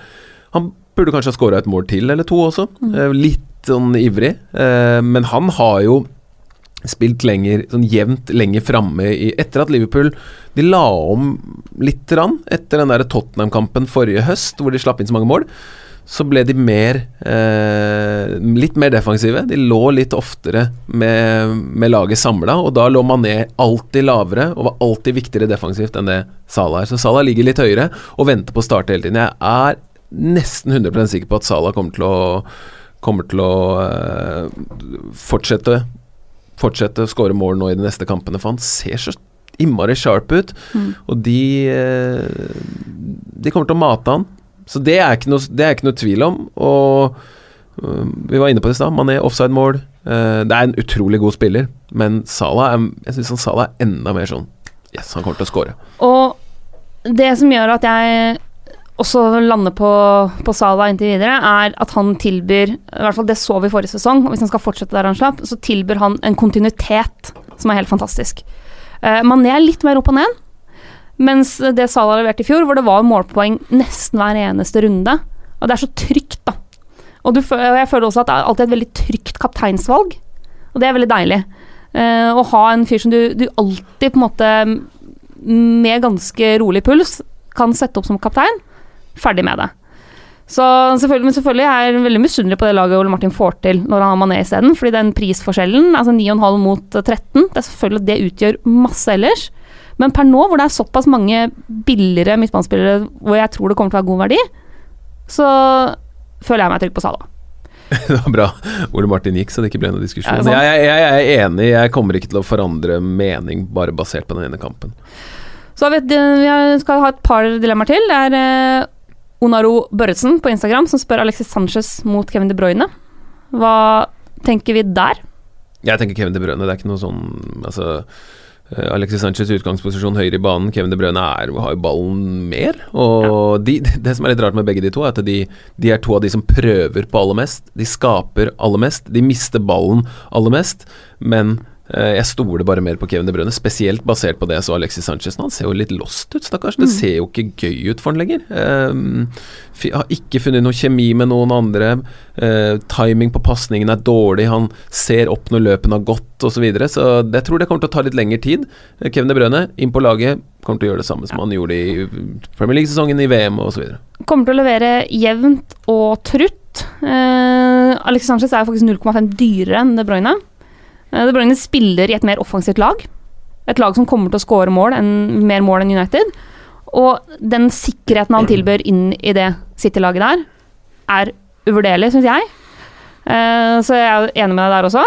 Han burde kanskje ha skåra et mål til eller to også. Eh, litt sånn ivrig. Eh, men han har jo spilt lenger, sånn jevnt lenger framme Etter at Liverpool De la om litt rann etter den der Tottenham-kampen forrige høst, hvor de slapp inn så mange mål. Så ble de mer eh, Litt mer defensive. De lå litt oftere med, med laget samla, og da lå Mané alltid lavere og var alltid viktigere defensivt enn det Salah er. Så Salah ligger litt høyere og venter på å starte hele tiden. Jeg er nesten 100 sikker på at Salah kommer til å Kommer til å eh, fortsette Fortsette å skåre mål nå i de neste kampene, for han ser så innmari sharp ut. Mm. Og de eh, De kommer til å mate han. Så det er ikke noe, det er ikke noe tvil om. Og øh, vi var inne på det i stad. Mané offside-mål. Eh, det er en utrolig god spiller, men Salah er, jeg syns Salah er enda mer sånn Yes, han kommer til å skåre. Og det som gjør at jeg også lander på, på Sala inntil videre, er at han tilbyr I hvert fall det så vi forrige sesong, og hvis han skal fortsette der han slapp, så tilbyr han en kontinuitet som er helt fantastisk. Uh, Mané er litt mer opp og ned, mens det Sala leverte i fjor, hvor det var målpoeng nesten hver eneste runde. Og det er så trygt, da. Og, du, og jeg føler også at det er alltid et veldig trygt kapteinsvalg, og det er veldig deilig. Uh, å ha en fyr som du, du alltid på en måte med ganske rolig puls kan sette opp som kaptein. Ferdig med det. Så selvfølgelig, men selvfølgelig er jeg veldig misunnelig på det laget Ole Martin får til når han har Mané isteden. Fordi den prisforskjellen, altså 9,5 mot 13, det er selvfølgelig at det utgjør masse ellers. Men per nå, hvor det er såpass mange billigere midtbanespillere hvor jeg tror det kommer til å ha god verdi, så føler jeg meg trygg på Sala. (laughs) det var bra Ole Martin gikk, så det ikke ble noen diskusjon. Ja, jeg, jeg, jeg er enig, jeg kommer ikke til å forandre mening bare basert på den ene kampen. Så du, vi skal ha et par dilemmaer til. Det er eh, Onaro Børresen på Instagram som spør Alexis Sanchez mot Kevin De Bruyne. Hva tenker vi der? Jeg tenker Kevin De Bruyne. Det er ikke noe sånn Altså eh, Alexis Sanchez utgangsposisjon høyre i banen. Kevin De Bruyne er, har jo ballen mer. Og de, (laughs) det som er litt rart med begge de to, er at de, de er to av de som prøver på aller mest. De skaper aller mest. De mister ballen aller mest. Men jeg stoler bare mer på Kevin De Bruyne, spesielt basert på det jeg så Alexis Sanchez. Han ser jo litt lost ut, stakkars. Det ser jo ikke gøy ut for han lenger. Um, har ikke funnet noe kjemi med noen andre. Uh, timing på pasningen er dårlig. Han ser opp når løpene har gått osv. Så, videre. så det jeg tror det kommer til å ta litt lengre tid. Eh, Kevin De Bruyne inn på laget kommer til å gjøre det samme som han gjorde i Premier League-sesongen, i VM osv. Kommer til å levere jevnt og trutt. Uh, Alexis Sanchez er faktisk 0,5 dyrere enn De Bruyne. Eh, De Bruyne spiller i et mer offensivt lag. Et lag som kommer til å skåre mål en, mer mål enn United. Og den sikkerheten han tilbør inn i det City-laget der, er uvurderlig, syns jeg. Eh, så jeg er enig med deg der også.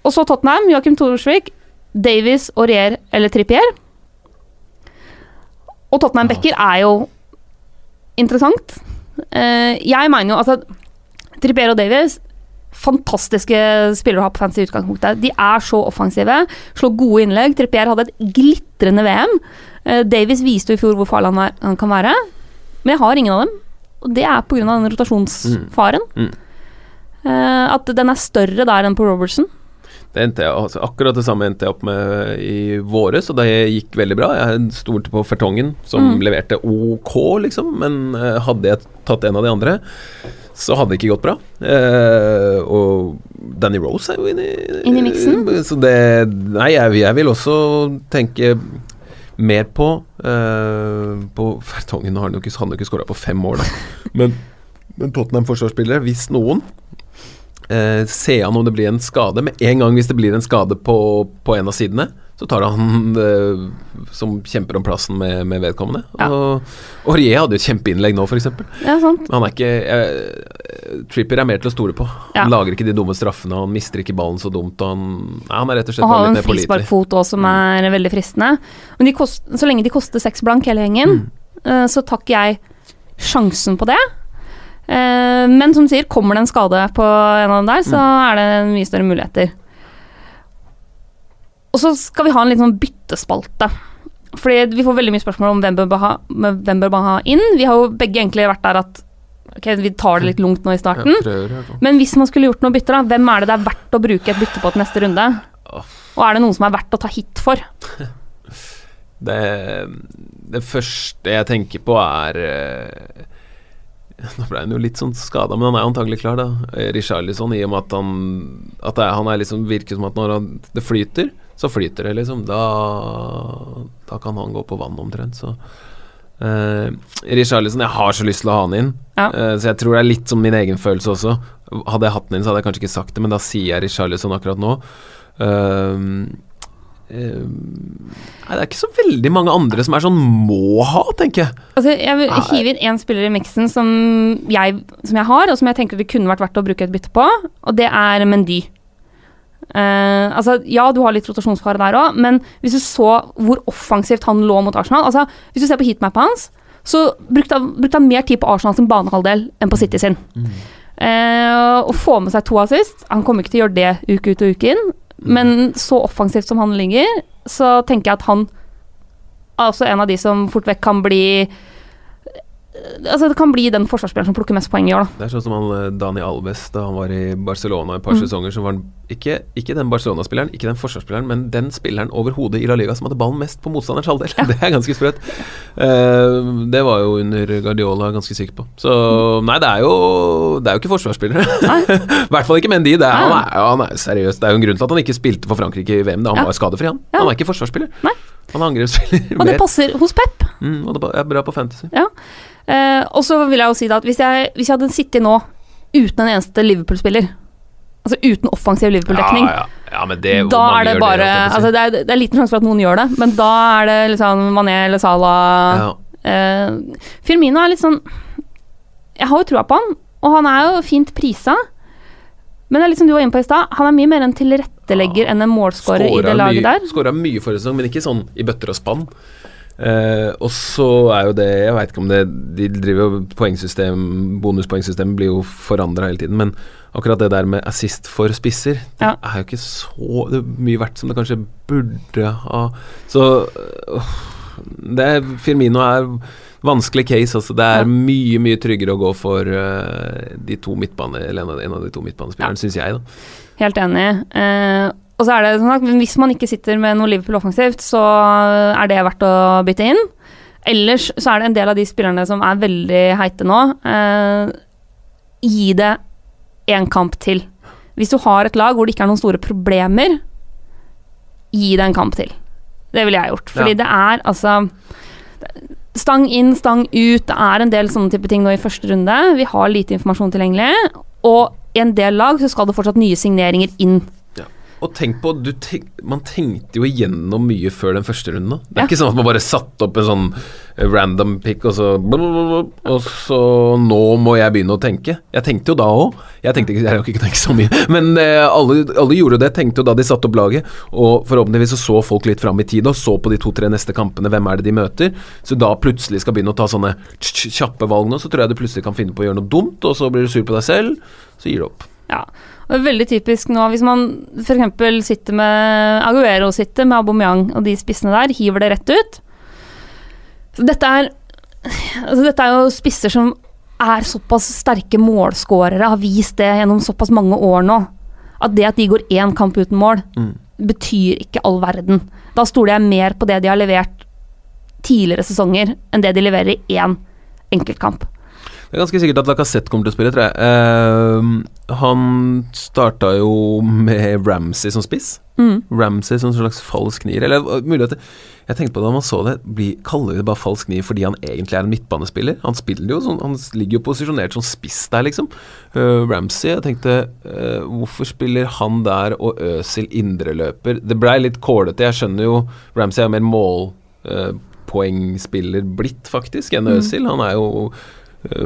Og så Tottenham, Joakim Torsvik, Davies, Aurier eller Trippier. Og Tottenham-backer er jo interessant. Eh, jeg mener jo altså Trippier og Davies Fantastiske spillere å ha på fancy utgangspunktet. De er så offensive, slår gode innlegg. Trippier hadde et glitrende VM. Uh, Davies viste jo i fjor hvor farlig han, er, han kan være. Men jeg har ingen av dem. Og det er pga. den rotasjonsfaren. Mm. Eh, at den er større der enn på Robertson. Det endte jeg, altså, akkurat det samme endte jeg opp med i våres, og det gikk veldig bra. Jeg stolte på Fertongen, som Mm. leverte ok, liksom, men eh, hadde jeg tatt en av de andre, så hadde det ikke gått bra. Eh, og Danny Rose er jo inne i, Inn i miksen. Så det Nei, jeg, jeg vil også tenke mer på eh, På Fertongen har han jo ikke, han ikke skåra på fem år, da. (laughs) Men, men Tottenham-forsvarsspillere, hvis noen eh, se an om det blir en skade. Med en gang hvis det blir en skade på, på en av sidene, så tar han (laughs) eh, som kjemper om plassen med, med vedkommende. Ja. Og Aurier hadde jo et kjempeinnlegg nå, f.eks. Ja, sant. Han er ikke eh, Tripper er mer til å stole på. Ja. Han lager ikke de dumme straffene, han mister ikke ballen så dumt. Og han, ja, han er rett og slett Og har mer pålitelig. en har en frisparkfot òg som er veldig fristende. Men kost, så lenge de koster seks blank hele gjengen, eh, så tar ikke jeg sjansen på det. Eh, men som du sier, kommer det en skade på en av dem der, så er det mye større muligheter. Og så skal vi ha en litt sånn byttespalte. Fordi vi får veldig mye spørsmål om hvem bør man ha, hvem bør man ha inn. Vi har jo begge egentlig vært der at ok, vi tar det litt lungt nå i starten. Men hvis man skulle gjort noe bytte, da, hvem er det det er verdt å bruke et bytte på til neste runde? Og er det noen som er verdt å ta hit for? (laughs) Det, det første jeg tenker på, er eh, (laughs) Nå ble han jo litt sånn skada, men han er antagelig klar, da. Eh, Richarlison, i og med at han At det er, han er liksom virker som at når han, det flyter, så flyter det, liksom. Da, da kan han gå på vann omtrent, så eh, Richarlison, jeg har så lyst til å ha han inn. Ja. Eh, så jeg tror det er litt som min egen følelse også. Hadde jeg hatt den inn, så hadde jeg kanskje ikke sagt det, men da sier jeg Richarlison akkurat nå. Um, um, nei, det er ikke så veldig mange andre som er sånn må ha, tenker jeg. Altså, jeg vil hive inn én spiller i miksen som som jeg har, og som jeg tenker det kunne vært verdt å bruke et bytte på, og det er Mendy. Uh, altså, ja, du har litt rotasjonsfare der òg, men hvis du så hvor offensivt han lå mot Arsenal altså, Hvis du ser på heatmappet hans, så brukte han, brukte han mer tid på Arsenal sin banehalvdel enn på City sin. Eh, å få med seg to assist Han kommer ikke til å gjøre det uke ut og uke inn, men så offensivt som han ligger, så tenker jeg at han er også en av de som fort vekk kan bli Altså Det kan bli den forsvarsspilleren som plukker mest poeng i år, da. Det er sånn som han eh, Dani Alves da han var i Barcelona et par Mm. sesonger. som var han ikke, ikke den Barcelona-spilleren, ikke den forsvarsspilleren, men den spilleren overhodet i La Liga som hadde ballen mest på motstanderens halvdel. (laughs) Det er ganske sprøtt. Uh, det var jo under Guardiola, ganske sikker på. Så nei, det er jo, det er jo ikke forsvarsspillere. (laughs) I hvert fall ikke Mendy. Det er, han, er, han er seriøs. Det er jo en grunn til at han ikke spilte for Frankrike i VM. Da. Han Ja. var skadefri, han. Ja. Han er ikke forsvarsspiller. Nei. Han er angrepsspiller. Og det (laughs) passer hos Pep. Mm, og det er bra på fantasy. Eh, og så vil jeg jo si da at hvis jeg, hvis jeg hadde sittet nå uten en eneste Liverpool-spiller, altså uten offensiv Liverpool-dekning, Ja, ja. ja, men det da er det bare si. altså det, er, det er liten sjanse for at noen gjør det, men da er det liksom Mané eller Salah ja. eh, Firmino er litt sånn Jeg har jo trua på han, og han er jo fint prisa. Men det er litt som du var inne på i stad, han er mye mer en tilrettelegger enn en målskårer i det laget mye, der. Skåra mye forrige sesong, men ikke sånn i bøtter og spann. Eh, og så er jo det Jeg veit ikke om det De driver jo poengsystem Bonuspoengsystemet blir jo forandra hele tiden, men akkurat det der med assist for spisser, det Ja. er jo ikke så det mye verdt som det kanskje burde ha Så uh, det er, Firmino er vanskelig case, altså. Det er Ja. mye, mye tryggere å gå for uh, de to midtbane Eller en av, de to midtbanespillerne, Ja. syns jeg, da. Helt enig. Eh, og så er det sånn at Hvis man ikke sitter med noe Liverpool offensivt, så er det verdt å bytte inn. Ellers så er det en del av de spillerne som er veldig heite nå. Eh, gi det én kamp til. Hvis du har et lag hvor det ikke er noen store problemer, gi det en kamp til. Det ville jeg gjort. Fordi Ja. det er altså Stang inn, stang ut. Det er en del sånne type ting nå i første runde. Vi har lite informasjon tilgjengelig. Og i en del lag så skal det fortsatt nye signeringer inn. Og tenk på, du tenk, Man tenkte jo igjennom mye før den første runden. da. Det er Ja. ikke sånn at man bare satte opp en sånn eh, random pick, og så Og så nå må jeg begynne å tenke. Jeg tenkte jo da òg. Jeg tenkte jeg rakk ikke tenke så mye, (laughs) men eh, alle, alle gjorde det. Tenkte jo da de satte opp laget. Og forhåpentligvis så, så folk litt fram i tid og så på de to-tre neste kampene. Hvem er det de møter? Så da plutselig skal begynne å ta sånne kjappe valg nå, så tror jeg du plutselig kan finne på å gjøre noe dumt, og så blir du sur på deg selv. Så gir du opp. Ja. Det er veldig typisk nå hvis man f.eks. sitter med Aguero sitter med Aubameyang og de spissene der, hiver det rett ut. Så dette er altså Dette er jo spisser som er såpass sterke målskårere, har vist det gjennom såpass mange år nå. At det at de går én kamp uten mål, Mm. betyr ikke all verden. Da stoler jeg mer på det de har levert tidligere sesonger, enn det de leverer i én enkeltkamp. Det er ganske sikkert at Lacassette kommer til å spille, tror jeg. Uh, han starta jo med Ramsey som spiss. Mm. Ramsey som en slags falsk nier. Eller uh, mulig at det, Jeg tenkte på det da man så det, bli, kaller vi det bare falsk nier fordi han egentlig er en midtbanespiller? Han spiller jo sånn, han ligger jo posisjonert som spiss der, liksom. Uh, Ramsey, jeg tenkte uh, Hvorfor spiller han der og Øsil indreløper? Det blei litt kålete. Jeg skjønner jo Ramsey er mer målpoengspiller blitt, faktisk, enn Øsil. Han er jo eh,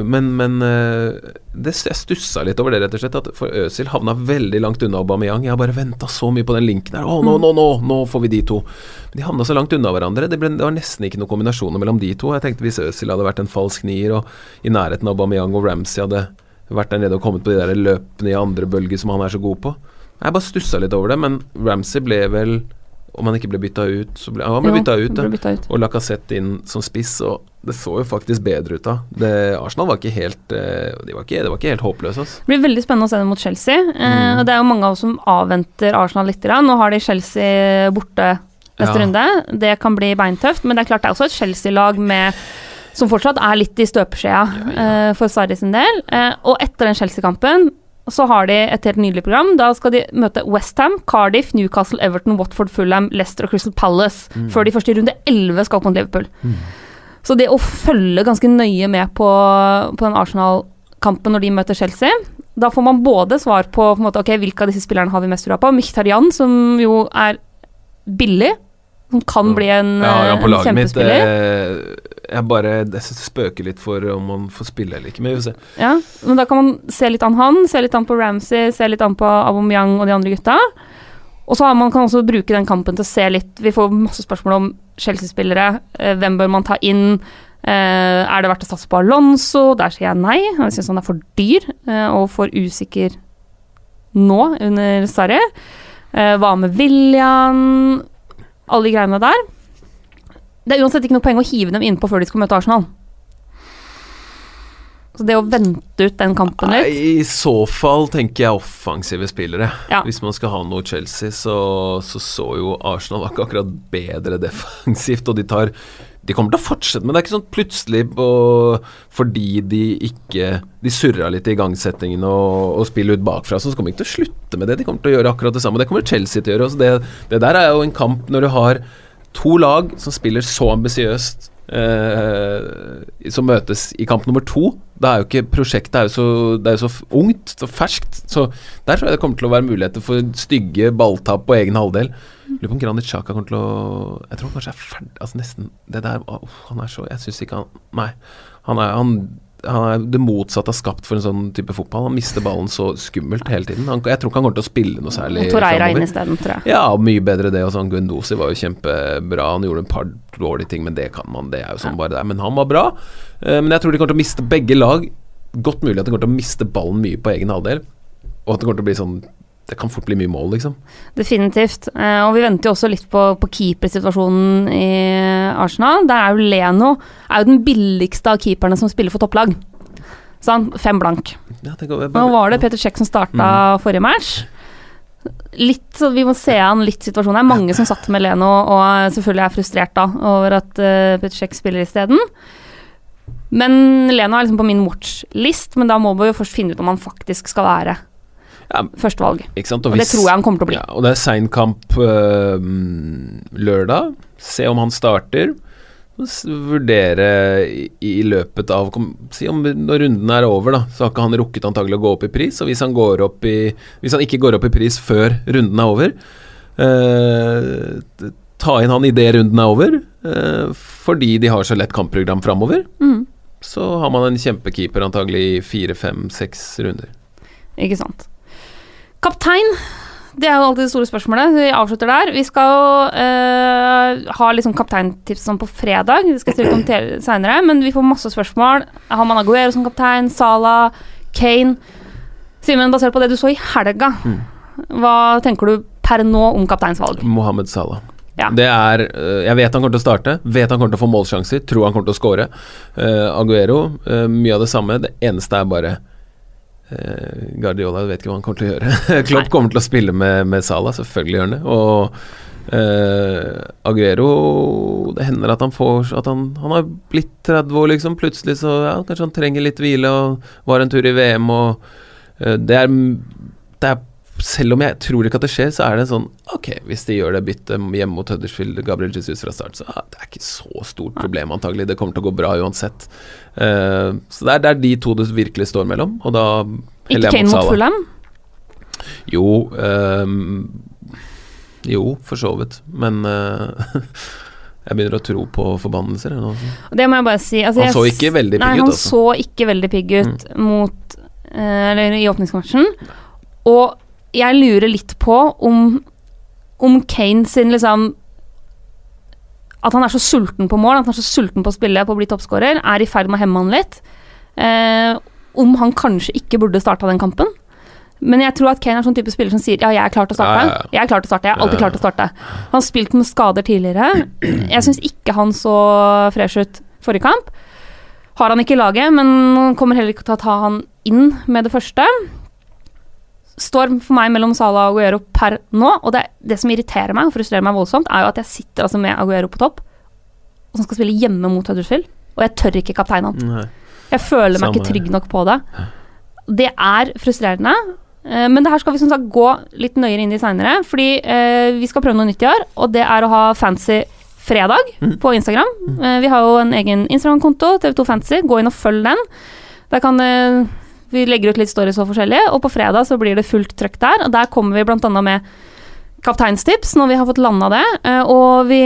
men, men eh, det, jeg stussa litt over det, rett og slett. At for Øzil havna veldig langt unna Aubameyang. Jeg har bare venta så mye på den linken her. Å, nå, nå, nå, nå får vi de to. Men de havna så langt unna hverandre. Det, ble, det var nesten ikke noen kombinasjoner mellom de to. Jeg tenkte hvis Øzil hadde vært en falsk nier, og i nærheten av Aubameyang og Ramsey hadde vært der nede og kommet på de der løpene i andre bølge som han er så god på. Jeg bare stussa litt over det, men Ramsey ble vel Om han ikke ble bytta ut, så ble han ble Jo, bytta ut. ble bytta ut. Og Lacassette inn som spiss, og det så jo faktisk bedre ut da. Det, Arsenal var ikke helt eh, de var ikke, Det var ikke helt håpløse, altså. Det blir veldig spennende å se det mot Chelsea. Eh, Mm. og Det er jo mange av oss som avventer Arsenal litt. Da. Nå har de Chelsea borte neste Ja. runde. Det kan bli beintøft, men det er klart det er også et Chelsea-lag med som fortsatt er litt i støpeskjea eh, for Sarri sin del. Eh, og etter den Chelsea-kampen så har de et helt nydelig program. Da skal de møte Westham, Cardiff, Newcastle, Everton, Watford, Fulham, Leicester og Crystal Palace før de først i runde 11 skal opp mot Liverpool. Så det å følge ganske nøye med på, på den Arsenal-kampen når de møter Chelsea Da får man både svar på, på en måte, okay, hvilke av disse spillerne har vi mest trua på. Mkhitaryan, som jo er billig, som kan bli en, kjempespiller. Ja, han på laget mitt. Eh, jeg bare jeg spøker litt for om han får spille eller ikke, men vi får se. Ja, men da kan man se litt an han, se litt an på Ramsey, se litt an på Aubameyang og de andre gutta. Og så man kan også bruke den kampen til å se litt Vi får masse spørsmål om Chelsea-spillere. Eh, hvem bør man ta inn? Eh, er det verdt å satse på Alonso? Der sier jeg nei. Jeg syns han er for dyr eh, og for usikker nå under Sarri. Hva med William? Alle de greiene der. Det er uansett ikke noe poeng å hive dem innpå før de skal møte Arsenal. Så det å vente ut den kampen Nei, I så fall tenker jeg offensive spillere. Ja. Hvis man skal ha noe Chelsea, så så, så jo Arsenal var ikke akkurat bedre defensivt, og de tar de kommer til å fortsette, men det er ikke sånn plutselig på, fordi de ikke De surra litt i igangsettingen og, og spiller ut bakfra, så kommer de ikke til å slutte med det. De kommer til å gjøre akkurat det samme. Det kommer Chelsea til å gjøre. det, det der er jo en kamp når du har to lag som spiller så ambisiøst eh, som møtes i kamp nummer to. Det er jo ikke prosjektet er jo så, er jo så ungt, så ferskt. Så der tror jeg det kommer til å være muligheter for stygge balltap på egen halvdel. Lurer på om Granit Xhaka kommer til å Jeg tror kanskje er ferdig Altså nesten Det der åh, Han er så Jeg syns ikke han Nei. Han er, han, han er det motsatte av skapt for en sånn type fotball. Han mister ballen så skummelt hele tiden. Han, jeg tror ikke han kommer til å spille noe særlig Og Torreira inn isteden, tror jeg. Ja, mye bedre det. Også sånn Gundosi var jo kjempebra. Han gjorde en par dårlige ting, men det kan man. Det er jo sånn bare det er. Men han var bra. Eh, men jeg tror de kommer til å miste begge lag. Godt mulig at de kommer til å miste ballen mye på egen halvdel. Og at det kommer til å bli sånn Det kan fort bli mye mål, liksom. Definitivt. Eh, og vi venter jo også litt på, på keepersituasjonen i Arsenal. Der er jo Leno er jo den billigste av keeperne som spiller for topplag. Sånn, fem blank. Ja, jeg Nå var det Peter Czech som starta Mm. forrige match. Litt, så Vi må se an litt situasjonen. Det er mange som satt med Leno og selvfølgelig er frustrert da over at uh, Peter Czech spiller isteden. Men Leno er liksom på min watch-list, men da må vi jo først finne ut om han faktisk skal være Ja. førstevalg. ikke sant? Og det tror jeg han kommer til å bli. Ja, og det er sein kamp øh, lørdag. Se om han starter. vurdere i, i løpet av kom, Si om når runden er over, da, så har ikke han rukket antagelig å gå opp i pris. Og hvis han, går opp i, hvis han ikke går opp i pris før runden er over, øh, ta inn han idet runden er over, eh, fordi de har så lett kampprogram framover. Mm. Så har man en kjempekeeper antagelig i fire, fem, seks runder. Ikke sant. Kaptein, det er jo alltid det store spørsmålet. Vi avslutter der. Vi skal jo eh, ha liksom kapteintips sånn på fredag. Det skal jeg kommentere om seinere, men vi får masse spørsmål. Har man Aguero som kaptein? Salah? Kane? Simen, basert på det du så i helga, hva tenker du per nå om kapteinsvalg? Mohammed Salah. Ja. Det er øh, Jeg vet han kommer til å starte, vet han kommer til å få målsjanser, tror han kommer til å score. Uh, Aguero, uh, mye av det samme. Det eneste er bare eh, Guardiola vet ikke hva han kommer til å gjøre. (laughs) Klopp kommer til å spille med, med Salah, selvfølgelig gjør han det. Og eh, Aguero Det hender at han får At han, han har blitt 30 år, liksom. Plutselig så ja, kanskje han trenger litt hvile og var en tur i VM og eh, Det er det er selv om jeg tror ikke at det skjer, så er det sånn Ok, hvis de gjør det byttet hjemme mot Huddersfield, Gabriel Jesus fra start, så det er ikke så stort problem, antagelig. Det kommer til å gå bra uansett. Uh, så det er, det er de to det virkelig står mellom, og da Ikke heller jeg Kane mot mot Fulham? Jo, um, jo, for så vidt. Men uh, (laughs) jeg begynner å tro på forbannelser. eller. Det må jeg bare si. Altså, Han så ikke veldig pigg Nei, ut, han altså. så ikke veldig pigg ut mot eh, Eller i åpningsmatchen. Og jeg lurer litt på om om Kane sin liksom At han er så sulten på mål, at han er så sulten på å spille, på å bli toppskårer, er i ferd med å hemme han litt. Eh, om han kanskje ikke burde starta den kampen. Men jeg tror at Kane er sånn type spiller som sier ja, jeg er klar til å starte. Jeg er klar til å starte, jeg er alltid Ja, ja. klar til å starte. Han har spilt med skader tidligere. Jeg syns ikke han så fresh ut forrige kamp. Har han ikke i laget, men kommer heller ikke til å ta han inn med det første. Står for meg mellom Salah og Aguero per nå, og det, det som irriterer meg og frustrerer meg voldsomt, er jo at jeg sitter altså med Aguero på topp, og som skal spille hjemme mot Huddersfield, og jeg tør ikke kapteine han. Jeg føler meg Samme ikke trygg nok på det. Det er frustrerende. eh, Men det her skal vi som sagt gå litt nøyere inn i seinere, fordi eh, vi skal prøve noe nytt i år, og det er å ha fancy fredag på Instagram. Eh, vi har jo en egen Instagram-konto, TV2 Fancy. Gå inn og følg den. Der kan vi legger ut litt stories og forskjellig, og på fredag så blir det fullt trøkk der. Og der kommer vi annet med kapteinstips når vi har fått landa det. eh, Og vi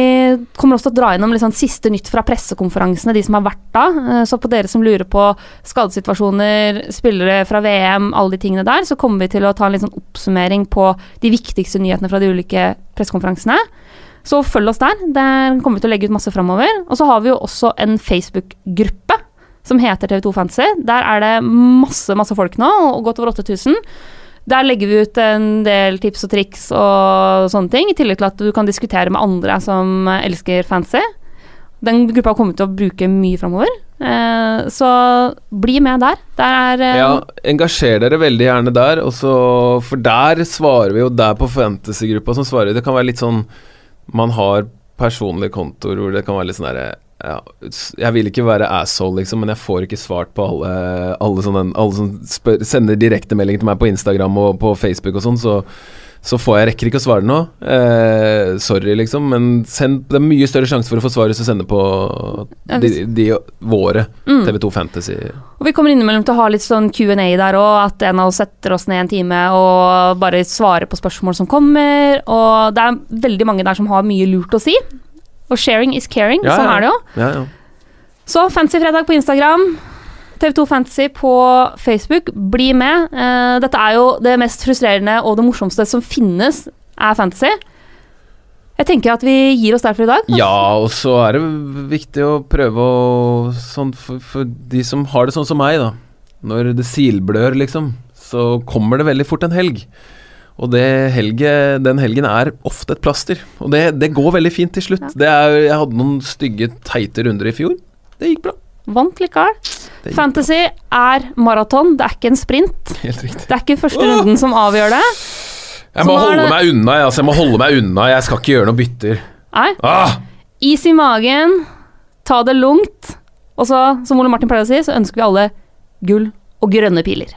kommer også til å dra gjennom sånn siste nytt fra pressekonferansene, de som har vært da. Eh, Så på dere som lurer på skadesituasjoner, spillere fra VM, alle de tingene der, så kommer vi til å ta en sånn oppsummering på de viktigste nyhetene fra de ulike pressekonferansene. Så følg oss der. Der kommer vi til å legge ut masse framover. Og så har vi jo også en Facebook-gruppe som heter TV2 Fantasy. Der er det masse, masse folk nå, og godt over 8000. Der legger vi ut en del tips og triks og sånne ting, i tillegg til at du kan diskutere med andre som elsker fancy. Den gruppa kommer til å bruke mye framover, eh, så bli med der. Der er eh, Ja, engasjer dere veldig gjerne der, og så- for der svarer vi jo der på fantasygruppa som svarer Det kan være litt sånn Man har personlige kontoer hvor det kan være litt sånn derre ja, jeg vil ikke være asshole, liksom, men jeg får ikke svart på alle, alle, sånne, alle som spør, sender direktemelding til meg på Instagram og på Facebook og sånn, så, så får jeg rekker ikke å svare nå. Eh, sorry, liksom, men send, det er mye større sjanse for å få svar hvis du sender på de, de våre Mm. TV2 Fantasy. Og vi kommer innimellom til å ha litt sånn Q&A der òg, at en av oss setter oss ned en time og bare svarer på spørsmål som kommer. Og det er veldig mange der som har mye lurt å si. Og sharing is caring, Ja, sånn er det jo. Ja, ja. Så Fancy fredag på Instagram. TV2 Fantasy på Facebook. Bli med. Eh, dette er jo det mest frustrerende og det morsomste som finnes, er fantasy. Jeg tenker at vi gir oss der for i dag. Ja, og så er det viktig å prøve å Sånn for, for de som har det sånn som meg, da. Når det silblør, liksom, så kommer det veldig fort en helg. Og det helge, den helgen er ofte et plaster. Og det, det går veldig fint til slutt. Det er, jeg hadde noen stygge, teite runder i fjor. Det gikk bra. Vant likevel. Fantasy bra. Er maraton, det er ikke en sprint. Helt riktig. Det er ikke første runden som avgjør det. Jeg må holde det- meg unna, altså. Jeg må holde meg unna. Jeg skal ikke gjøre noe bytter. Nei, Ah! is i magen, ta det lungt. Og så, som Ole Martin pleier å si, så ønsker vi alle gull og grønne piler.